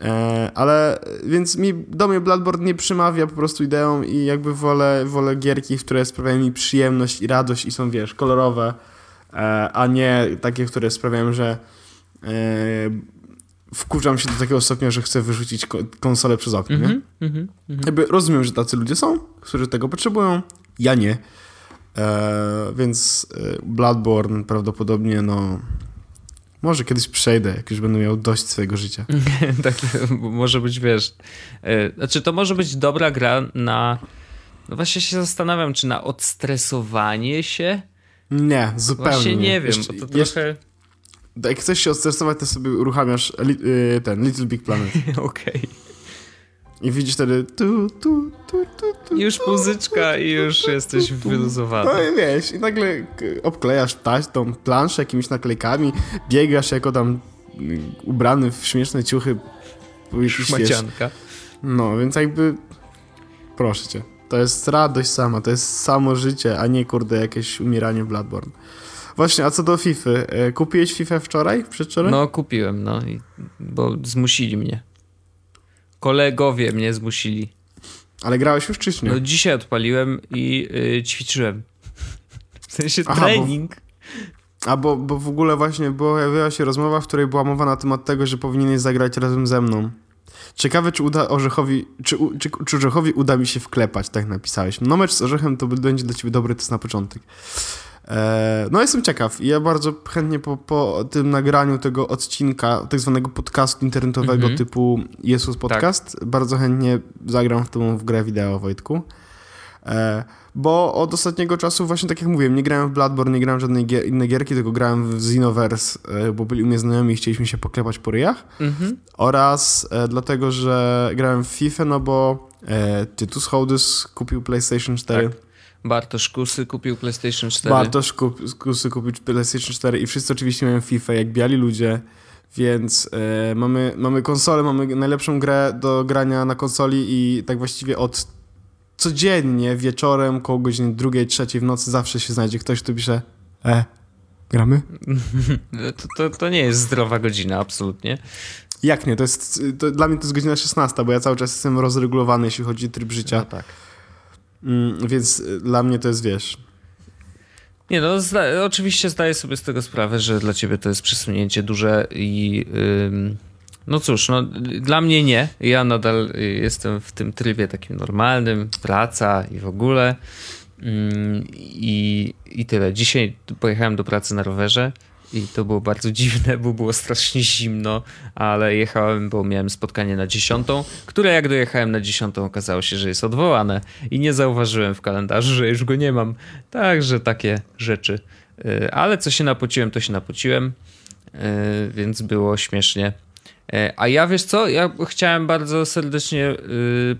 E, ale więc mi do mnie Bloodborne nie przymawia po prostu ideą i jakby wolę, wolę gierki, które sprawiają mi przyjemność i radość i są, wiesz, kolorowe, e, a nie takie, które sprawiają, że e, wkurzam się do takiego stopnia, że chcę wyrzucić konsolę przez okno, mm -hmm, nie? Mm -hmm. Jakby rozumiem, że tacy ludzie są, którzy tego potrzebują, ja nie. więc Bloodborne prawdopodobnie, no może kiedyś przejdę, jak już będę miał dość swojego życia. tak, może być, wiesz... E, znaczy, to może być dobra gra na... No właśnie się zastanawiam, czy na odstresowanie się? Nie, zupełnie Właśnie nie, nie wiem, jeszcze, bo to trochę... Jak chcesz się odstresować, to sobie uruchamiasz li, y, ten Little Big Planet. Okej. Okay. I widzisz wtedy tu, tu, tu, tu, Już muzyczka i już jesteś wyluzowany. No i wiesz, i nagle obklejasz taś, tą planszę jakimiś naklejkami, biegasz jako tam ubrany w śmieszne ciuchy. Szmacianka. No, więc jakby proszę cię. To jest radość sama, to jest samo życie, a nie kurde jakieś umieranie w Bloodborne. Właśnie, a co do FIFA, e, kupiłeś FIFA wczoraj, przedwczoraj? No kupiłem, no, i, bo zmusili mnie. Kolegowie mnie zmusili. Ale grałeś już czy nie? No dzisiaj odpaliłem i y, ćwiczyłem. W sensie Aha, bo- trening. A bo, bo w ogóle właśnie pojawiła się rozmowa, w której była mowa na temat tego, że powinieneś zagrać razem ze mną. Ciekawe, czy uda Orzechowi, czy, czy, czy Orzechowi uda mi się wklepać, tak napisałeś. No mecz z Orzechem to będzie dla ciebie dobry test na początek. E, no jestem ciekaw i ja bardzo chętnie po, po tym nagraniu tego odcinka, tak zwanego podcastu internetowego Mhm. typu Jesus Podcast, bardzo chętnie zagram w tą w grę wideo, Wojtku. E, bo od ostatniego czasu, właśnie tak jak mówiłem, nie grałem w Bloodborne, nie grałem w żadnej gier, innej gierki, tylko grałem w Xenoverse, e, bo byli u mnie znajomi i chcieliśmy się poklepać po ryjach. Mhm. Oraz dlatego, że grałem w FIFA, no bo Tytus Hołdys kupił PlayStation 4. Tak. Bartosz Kusy kupił PlayStation 4. Bartosz kup, Kusy kupił PlayStation 4 i wszyscy oczywiście mają FIFA, jak biali ludzie. Więc e, mamy, mamy konsolę, mamy najlepszą grę do grania na konsoli i tak właściwie od codziennie wieczorem koło godziny drugiej, trzeciej w nocy zawsze się znajdzie ktoś, kto pisze e, gramy? To, to, to nie jest zdrowa godzina, absolutnie. Jak nie? To jest, to, dla mnie to jest godzina 16, bo ja cały czas jestem rozregulowany, jeśli chodzi o tryb życia. No tak. Mm, więc y, dla mnie to jest, wiesz... Nie no, zda- oczywiście zdaję sobie z tego sprawę, że dla ciebie to jest przesunięcie duże i ym, no cóż, no dla mnie nie. Ja nadal y, jestem w tym trybie takim normalnym, praca i w ogóle. Ym, i, I tyle. Dzisiaj pojechałem do pracy na rowerze i to było bardzo dziwne, bo było strasznie zimno, ale jechałem, bo miałem spotkanie na dziesiątą, które jak dojechałem na dziesiątą okazało się, że jest odwołane i nie zauważyłem w kalendarzu, że już go nie mam. Także takie rzeczy. Y, Ale co się napociłem, to się napociłem, y, więc było śmiesznie. Y, A ja wiesz co? Ja chciałem bardzo serdecznie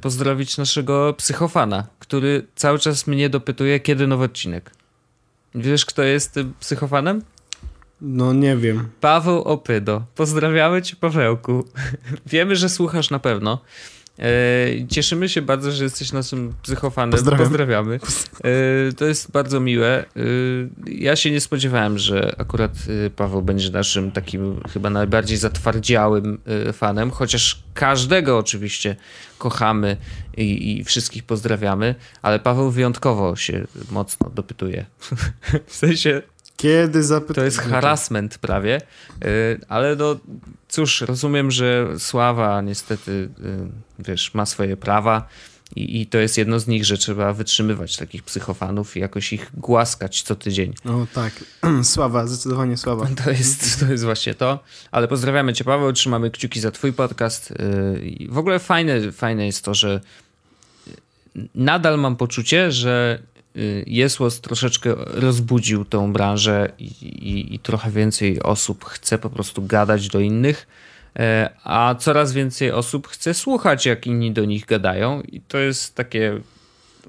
pozdrowić naszego psychofana, który cały czas mnie dopytuje, kiedy nowy odcinek. Wiesz, kto jest psychofanem? No nie wiem. Paweł Opydo. Pozdrawiamy cię, Pawełku. Wiemy, że słuchasz na pewno. E, cieszymy się bardzo, że jesteś naszym psychofanem. Pozdrawiam. Pozdrawiamy. E, to jest bardzo miłe. E, ja się nie spodziewałem, że akurat e, Paweł będzie naszym takim chyba najbardziej zatwardziałym e, fanem, chociaż każdego oczywiście kochamy i, i wszystkich pozdrawiamy, ale Paweł wyjątkowo się mocno dopytuje. w sensie Kiedy zapytać? to jest harassment prawie, y, ale no cóż, rozumiem, że Sława niestety, y, wiesz, ma swoje prawa i, i to jest jedno z nich, że trzeba wytrzymywać takich psychofanów i jakoś ich głaskać co tydzień. O tak. sława, zdecydowanie sława. To jest, to jest właśnie to. Ale pozdrawiamy Cię, Paweł, trzymamy kciuki za Twój podcast. y, w ogóle fajne, fajne jest to, że nadal mam poczucie, że Jesłos troszeczkę rozbudził tą branżę i, i, i trochę więcej osób chce po prostu gadać do innych, e, a coraz więcej osób chce słuchać, jak inni do nich gadają i to jest takie,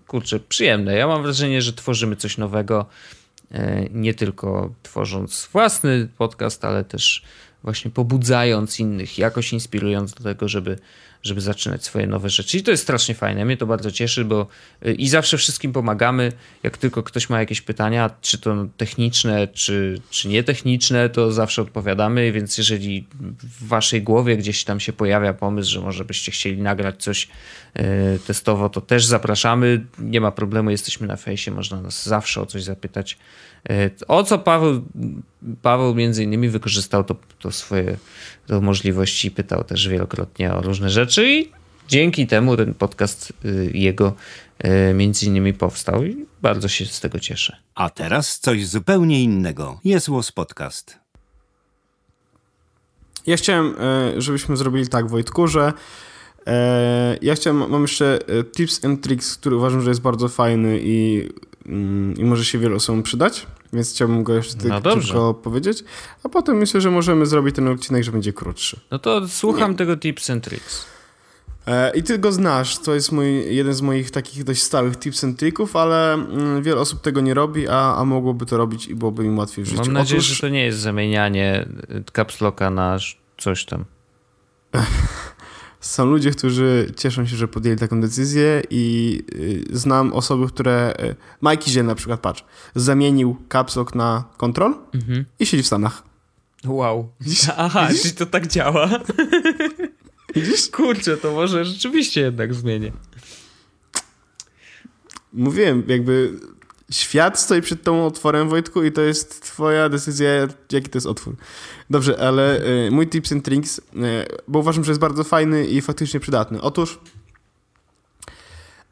kurczę, przyjemne. Ja mam wrażenie, że tworzymy coś nowego, e, nie tylko tworząc własny podcast, ale też właśnie pobudzając innych, jakoś inspirując do tego, żeby, żeby zaczynać swoje nowe rzeczy. I to jest strasznie fajne. Mnie to bardzo cieszy, bo y, i zawsze wszystkim pomagamy. Jak tylko ktoś ma jakieś pytania, czy to techniczne, czy, czy nietechniczne, to zawsze odpowiadamy. Więc jeżeli w waszej głowie gdzieś tam się pojawia pomysł, że może byście chcieli nagrać coś y, testowo, to też zapraszamy. Nie ma problemu, jesteśmy na fejsie, można nas zawsze o coś zapytać. Y, O co Paweł, Paweł między innymi wykorzystał to, to swoje to możliwości i pytał też wielokrotnie o różne rzeczy i dzięki temu ten podcast y, jego y, między innymi powstał i bardzo się z tego cieszę. A teraz coś zupełnie innego. Jest Łos Podcast. Ja chciałem, e, żebyśmy zrobili tak, Wojtku, że e, ja chciałem, mam jeszcze e, tips and tricks, który uważam, że jest bardzo fajny i, i może się wielu osobom przydać, więc chciałbym go jeszcze No tylko powiedzieć, a potem myślę, że możemy zrobić ten odcinek, że będzie krótszy. No to słucham tego tips and tricks. E, I ty go znasz, to jest mój, jeden z moich takich dość stałych tips and tricków, ale mm, wiele osób tego nie robi, a, a mogłoby to robić i byłoby im łatwiej w życiu. Mam nadzieję, Otóż, że to nie jest zamienianie y, caps locka na coś tam. Są ludzie, którzy cieszą się, że podjęli taką decyzję i y, znam osoby, które... Y, Mike Ziel na przykład, patrz, zamienił caps lock na control Mhm. i siedzi w Stanach. Wow. Widzisz? Aha, Widzisz? czyli to tak działa. Widzisz? Kurczę, to może rzeczywiście jednak zmienię. Mówiłem, jakby świat stoi przed tą otworem, Wojtku, i to jest twoja decyzja, jaki to jest otwór. Dobrze, ale y, mój tips and tricks, y, bo uważam, że jest bardzo fajny i faktycznie przydatny. Otóż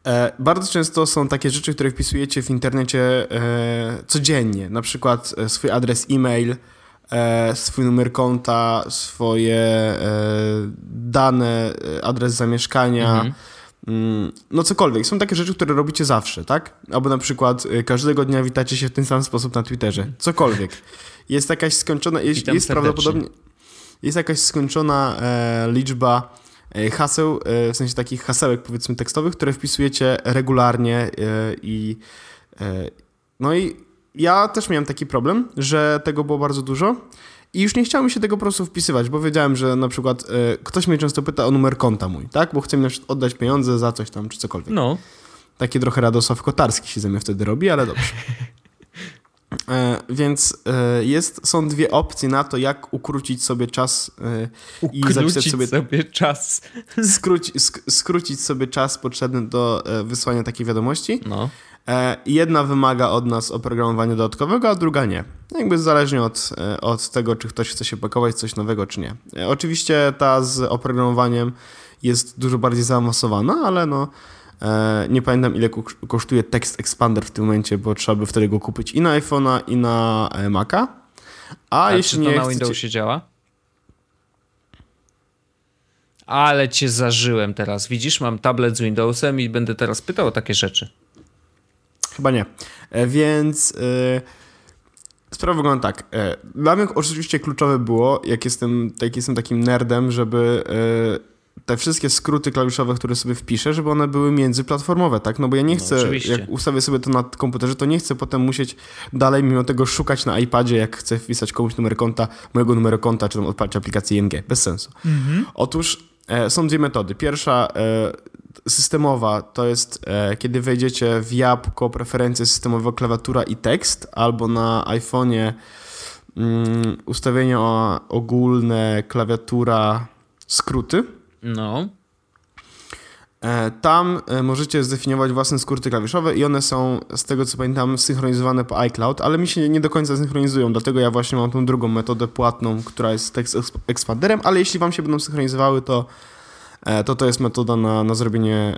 e, bardzo często są takie rzeczy, które wpisujecie w internecie e, codziennie, na przykład e, swój adres e-mail, e, swój numer konta, swoje dane, adres zamieszkania, Mhm. Mm, No cokolwiek. Są takie rzeczy, które robicie zawsze, tak? Albo na przykład y, każdego dnia witacie się w ten sam sposób na Twitterze. Cokolwiek. Jest jakaś skończona, jest, Witam jest serdecznie. prawdopodobnie jest jakaś skończona e, liczba e, haseł, e, w sensie takich hasełek powiedzmy tekstowych, które wpisujecie regularnie e, i e, no i ja też miałem taki problem, że tego było bardzo dużo i już nie chciało mi się tego po prostu wpisywać, bo wiedziałem, że na przykład e, ktoś mnie często pyta o numer konta mój, tak? Bo chce mi na przykład oddać pieniądze za coś tam, czy cokolwiek. No, Taki trochę Radosław Kotarski się ze mnie wtedy robi, ale dobrze. E, więc e, jest, są dwie opcje na to, jak ukrócić sobie czas i zapisać sobie, sobie... czas. skróci, sk, skrócić sobie czas potrzebny do wysłania takiej wiadomości. No. E, jedna wymaga od nas oprogramowania dodatkowego, a druga nie. Jakby zależnie od, e, od tego, czy ktoś chce się pakować coś nowego, czy nie. E, oczywiście ta z oprogramowaniem jest dużo bardziej zaawansowana, ale no nie pamiętam ile kosztuje Text Expander w tym momencie, bo trzeba by wtedy go kupić i na iPhone'a, i na Maca. A, A, jeśli czy to nie na chcecie... Windowsie działa? Ale cię zażyłem teraz. Widzisz, mam tablet z Windowsem i będę teraz pytał o takie rzeczy. Chyba nie. E, Więc e, sprawa wygląda tak. E, Dla mnie oczywiście kluczowe było, jak jestem, jak jestem takim nerdem, żeby e, te wszystkie skróty klawiszowe, które sobie wpiszę, żeby one były międzyplatformowe, tak? No bo ja nie No, chcę, oczywiście. jak ustawię sobie to na komputerze, to nie chcę potem musieć dalej mimo tego szukać na iPadzie, jak chcę wpisać komuś numer konta, mojego numeru konta, czy tam odpalić aplikację ING. Bez sensu. Otóż e, są dwie metody. Pierwsza systemowa to jest e, kiedy wejdziecie w jabłko preferencje systemowe klawiatura i tekst, albo na iPhone'ie mm, ustawienia o- ogólne klawiatura skróty. No. E, Tam e, możecie zdefiniować własne skróty klawiszowe i one są, z tego co pamiętam, synchronizowane po iCloud, ale mi się nie do końca synchronizują, dlatego ja właśnie mam tą drugą metodę płatną, która jest Text Exp- Expanderem, ale jeśli wam się będą synchronizowały, to to, to jest metoda na, na zrobienie e,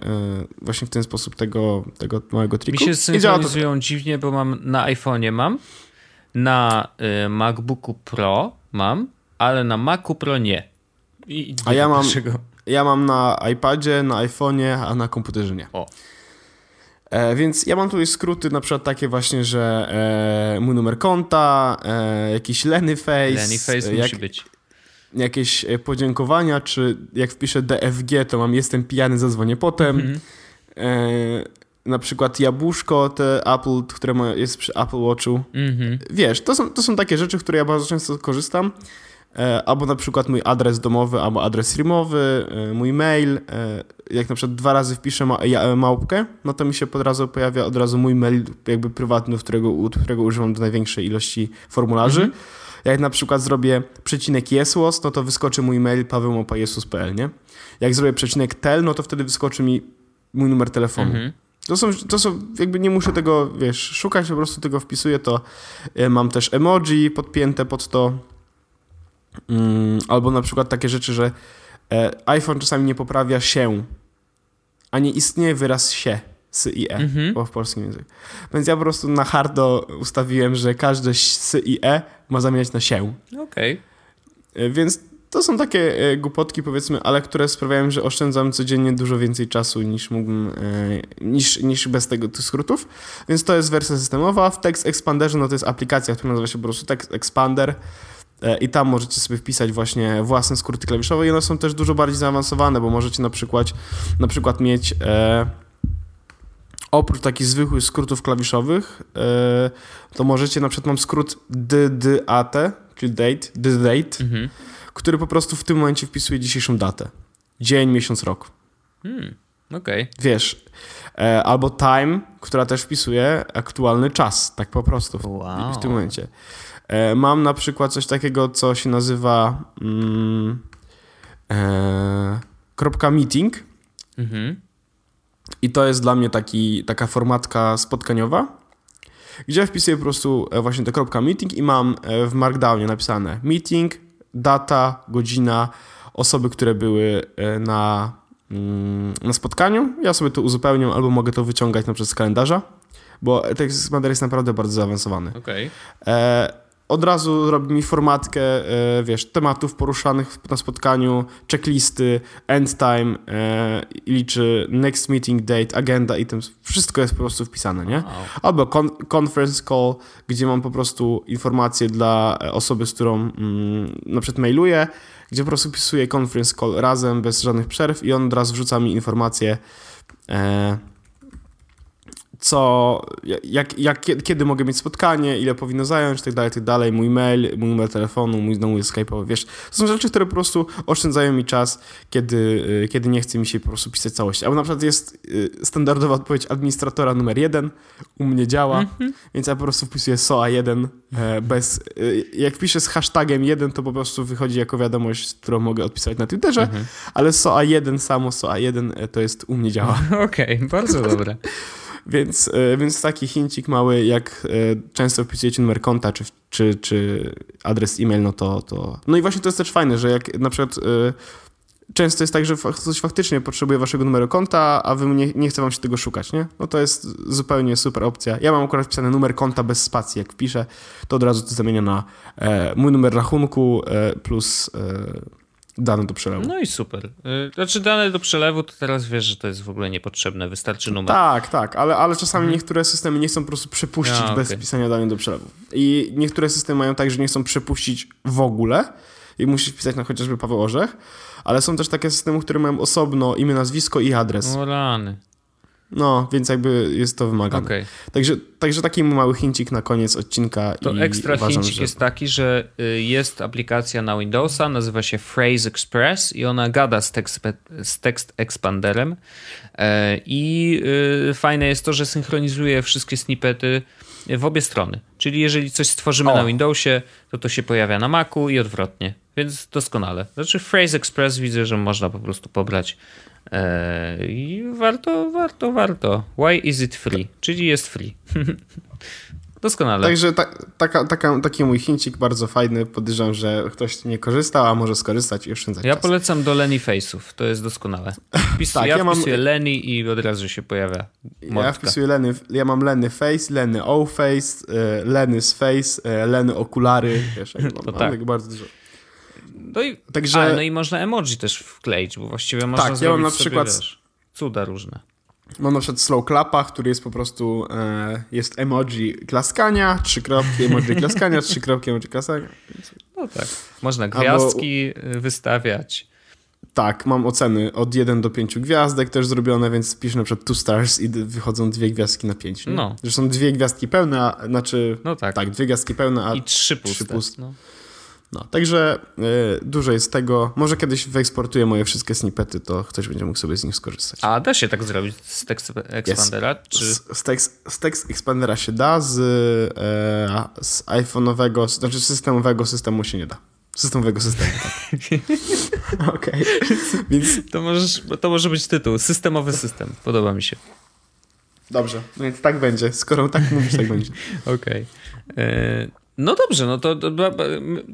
właśnie w ten sposób tego, tego małego triku. Mi się I działa to synchronizują dziwnie, bo mam na iPhone'ie mam, na y, MacBooku Pro mam, ale na Macu Pro nie. I, A ja mam-? Ja mam na iPadzie, na iPhone'ie, a na komputerze nie. O. E, więc ja mam tutaj skróty na przykład takie właśnie, że e, mój numer konta, e, jakiś Lenny Face, Lenny Face e, jak, musi być. Jakieś e, podziękowania, czy jak wpiszę DFG, to mam jestem pijany, zadzwonię potem. Mhm. E, na przykład jabłuszko, te Apple, które ma, jest przy Apple Watchu. Mhm. Wiesz, to są, to są takie rzeczy, które ja bardzo często korzystam. E, albo na przykład mój adres domowy, albo adres streamowy, e, mój mail. E, jak na przykład dwa razy wpiszę ma, ja, e, małpkę, no to mi się od razu pojawia od razu mój mail jakby prywatny, którego, którego używam do największej ilości formularzy. Jak na przykład zrobię przecinek jesłos, no to wyskoczy mój mail pawełmopajesus.pl, nie? Jak zrobię przecinek tel, no to wtedy wyskoczy mi mój numer telefonu. Mhm. To są, to są, jakby nie muszę tego, wiesz, szukać, po prostu tego wpisuję, to e, mam też emoji podpięte pod to, mm, albo na przykład takie rzeczy, że e, iPhone czasami nie poprawia się, a nie istnieje wyraz się, sy i e, Mhm. bo w polskim języku. Więc ja po prostu na hardo ustawiłem, że każde sy i e ma zamieniać na się. Okej. E, Więc to są takie e, głupotki, powiedzmy, ale które sprawiają, że oszczędzam codziennie dużo więcej czasu niż mógłbym, e, niż, niż bez tego tych skrótów. Więc to jest wersja systemowa. W Text Expanderze no to jest aplikacja, która nazywa się po prostu Text Expander. i tam możecie sobie wpisać właśnie własne skróty klawiszowe i one są też dużo bardziej zaawansowane, bo możecie na przykład, na przykład mieć e, oprócz takich zwykłych skrótów klawiszowych, e, to możecie na przykład mam skrót DDAT, czyli date, the date, Mhm. który po prostu w tym momencie wpisuje dzisiejszą datę. Dzień, miesiąc, rok. Hmm. Okej. Wiesz, e, albo time, która też wpisuje aktualny czas, tak po prostu w, Wow. w tym momencie. E, mam na przykład coś takiego, co się nazywa mm, e, kropka meeting Mhm. I to jest dla mnie taki, taka formatka spotkaniowa, gdzie wpisuję po prostu e, właśnie tę kropka meeting i mam e, w Markdownie napisane meeting, data, godzina, osoby, które były e, na, mm, na spotkaniu. Ja sobie to uzupełniam albo mogę to wyciągać na przykład z kalendarza, bo tekst jest naprawdę bardzo zaawansowany. E, od razu robi mi formatkę, e, wiesz, tematów poruszanych na spotkaniu, checklisty, end time, e, liczy next meeting date, agenda i tym, wszystko jest po prostu wpisane, nie? Albo con conference call, gdzie mam po prostu informacje dla e, osoby, z którą mm, na przykład mailuję, gdzie po prostu wpisuję conference call razem, bez żadnych przerw i on od razu wrzuca mi informacje, e, co, jak, jak, kiedy- mogę mieć spotkanie, ile powinno zająć, tak dalej, tak dalej, mój mail, mój numer telefonu, mój numer Skype'owy, wiesz, to są rzeczy, które po prostu oszczędzają mi czas, kiedy, y, kiedy nie chce mi się po prostu pisać całości. Albo na przykład jest y, standardowa odpowiedź administratora numer jeden, u mnie działa, więc ja po prostu wpisuję SOA1 e, bez, y, jak piszę z hashtagiem 1, to po prostu wychodzi jako wiadomość, którą mogę odpisać na Twitterze, ale SOA1 samo, SOA1 e, to jest u mnie działa. Okej, bardzo dobre. Więc, e, więc taki hincik mały, jak e, często wpisujecie numer konta czy, czy, czy adres e-mail, no to, to... No i właśnie to jest też fajne, że jak na przykład e, często jest tak, że ktoś faktycznie potrzebuje waszego numeru konta, a wy nie, nie chce wam się tego szukać, nie? No to jest zupełnie super opcja. Ja mam akurat wpisany numer konta bez spacji, jak wpiszę, to od razu to zamienia na mój numer rachunku plus dane do przelewu. No i super. Y, Znaczy dane do przelewu, to teraz wiesz, że to jest w ogóle niepotrzebne, wystarczy numer. Tak, tak, ale, ale czasami niektóre systemy nie chcą po prostu przepuścić Ja, bez okej. wpisania danych do przelewu. I niektóre systemy mają tak, że nie chcą przepuścić w ogóle i musisz wpisać na chociażby Paweł Orzech, ale są też takie systemy, które mają osobno imię, nazwisko i adres. O rany. No, więc jakby jest to wymagane. Okej. Także, także taki mały hincik na koniec odcinka To i ekstra uważam, hincik że... jest taki, że y, jest aplikacja na Windowsa, nazywa się Phrase Express i ona gada z tekst, z tekst expanderem. E, I y, fajne jest to, że synchronizuje wszystkie snippety w obie strony. Czyli jeżeli coś stworzymy O. na Windowsie, to to się pojawia na Macu i odwrotnie. Więc doskonale. Znaczy Phrase Express widzę, że można po prostu pobrać i warto, warto, warto. Why is it free? Czyli jest free. Doskonale. Także ta, taka, taka, taki mój hincik bardzo fajny. Podejrzewam, że ktoś nie korzystał, a może skorzystać i oszczędzać Ja czas. polecam do Lenny Face'ów, to jest doskonałe. Wpis, Tak, ja, ja mam- wpisuję Lenny i od razu się pojawia Ja mordka. wpisuję Leny, ja mam Leny Face, Leny O Face, e, Leny z Face, e, Leny okulary, wiesz, mam, To mam tak. bardzo dużo. No i, Także- a, no i można emoji też wkleić, bo właściwie można Tak, ja mam na sobie, przykład- wiesz, cuda różne. Mam na przykład slow clapa, który jest po prostu, e, jest emoji klaskania, trzy kropki emoji klaskania, trzy kropki emoji klaskania. No tak. Można gwiazdki y, wystawiać. Tak, mam oceny od 1 do 5 gwiazdek też zrobione, więc piszę na przykład two stars i wychodzą dwie gwiazdki na 5. No. Że są dwie gwiazdki pełne, a, znaczy, No tak. tak, dwie gwiazdki pełne, a I trzy puste. puste. No. No, także y, dużo jest tego. Może kiedyś wyeksportuję moje wszystkie snippety, to ktoś będzie mógł sobie z nich skorzystać. A da się tak zrobić z tekst expandera? Czy... Z, z, text, z Text Expandera się da, z, e, z iPhone'owego, znaczy systemowego systemu się nie da. Systemowego systemu, tak. Okej. Więc To, możesz, to może być tytuł. Systemowy system. Podoba mi się. dobrze, no więc tak będzie. Skoro tak mówisz, tak będzie. Okej. E, No dobrze, no to, to, to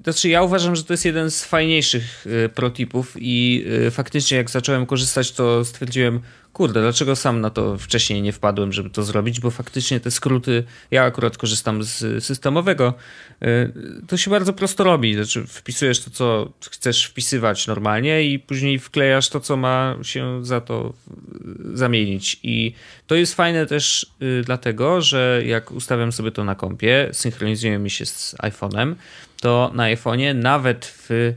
znaczy ja uważam, że to jest jeden z fajniejszych e, protipów i e, faktycznie jak zacząłem korzystać, to stwierdziłem, kurde, dlaczego sam na to wcześniej nie wpadłem, żeby to zrobić, bo faktycznie te skróty, ja akurat korzystam z systemowego, y, to się bardzo prosto robi. Znaczy wpisujesz to, co chcesz wpisywać normalnie i później wklejasz to, co ma się za to y, zamienić. I to jest fajne też y, dlatego, że jak ustawiam sobie to na kompie, synchronizuje mi się z iPhone'em, to na iPhone'ie nawet w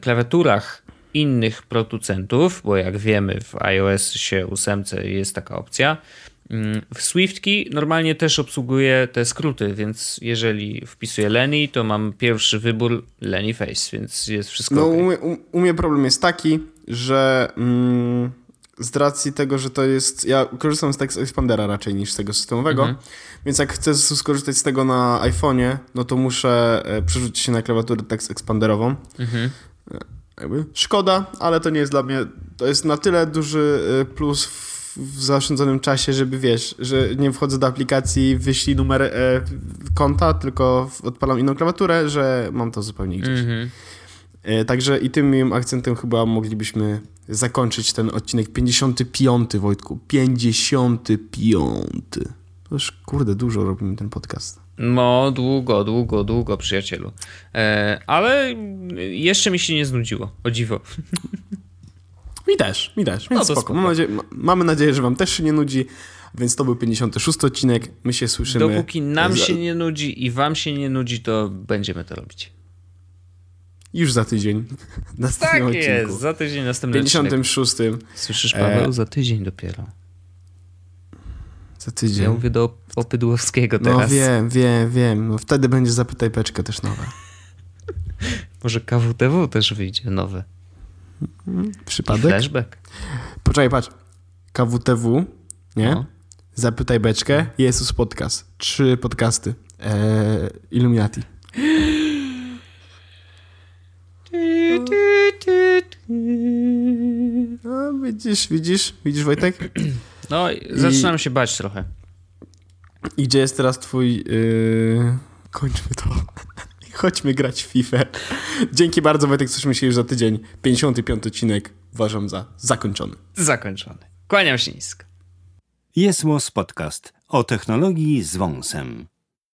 klawiaturach innych producentów, bo jak wiemy w iOS się 8 jest taka opcja. W SwiftKey normalnie też obsługuje te skróty, więc jeżeli wpisuję Lenny, to mam pierwszy wybór Lenny Face, więc jest wszystko No okay. u, mnie, u, u mnie problem jest taki, że mm, z racji tego, że to jest... Ja korzystam z Text Expandera raczej niż z tego systemowego, mhm. więc jak chcę skorzystać z tego na iPhone'ie, no to muszę e, przerzucić się na klawiaturę Text Expanderową. Mhm jakby szkoda, ale to nie jest dla mnie, to jest na tyle duży y, plus w, w zaoszczędzonym czasie, żeby wiesz, że nie wchodzę do aplikacji, wyślij numer e, konta, tylko odpalam inną klawiaturę, że mam to zupełnie gdzieś. Mm-hmm. E, także i tym miłym akcentem chyba moglibyśmy zakończyć ten odcinek 55, Wojtku. 55. To już kurde dużo robimy ten podcast. No, długo, długo, długo, przyjacielu. E, ale jeszcze mi się nie znudziło, o dziwo. Mi też, mi też, więc no spoko. spoko. Mam nadzieję, mamy nadzieję, że wam też się nie nudzi, więc to był 56 odcinek, my się słyszymy. Dopóki nam się nie nudzi i wam się nie nudzi, to będziemy to robić. Już za tydzień. tak odcinku. jest, za tydzień następny 56. Odcinek. Słyszysz, Paweł? E... Za tydzień dopiero. Za tydzień. Ja mówię do Opydłowskiego teraz. No wiem, wiem, wiem. No, wtedy będzie Zapytaj Beczkę też nowe. Może KWTW też wyjdzie nowe. Przypadek? I flashback. Poczekaj, patrz. KWTW, nie? No. Zapytaj Beczkę, Jezus Podcast. Trzy podcasty. Eee, Illuminati. No, widzisz, widzisz, widzisz Wojtek? No, zaczynam I... się bać trochę. I gdzie jest teraz twój... Yy... Kończmy to. Chodźmy grać w FIFA. Dzięki bardzo, Wojtek, słyszymy się już za tydzień. 55 odcinek uważam za zakończony. Zakończony. Kłaniam się nisko. Jest Podcast o technologii z wąsem.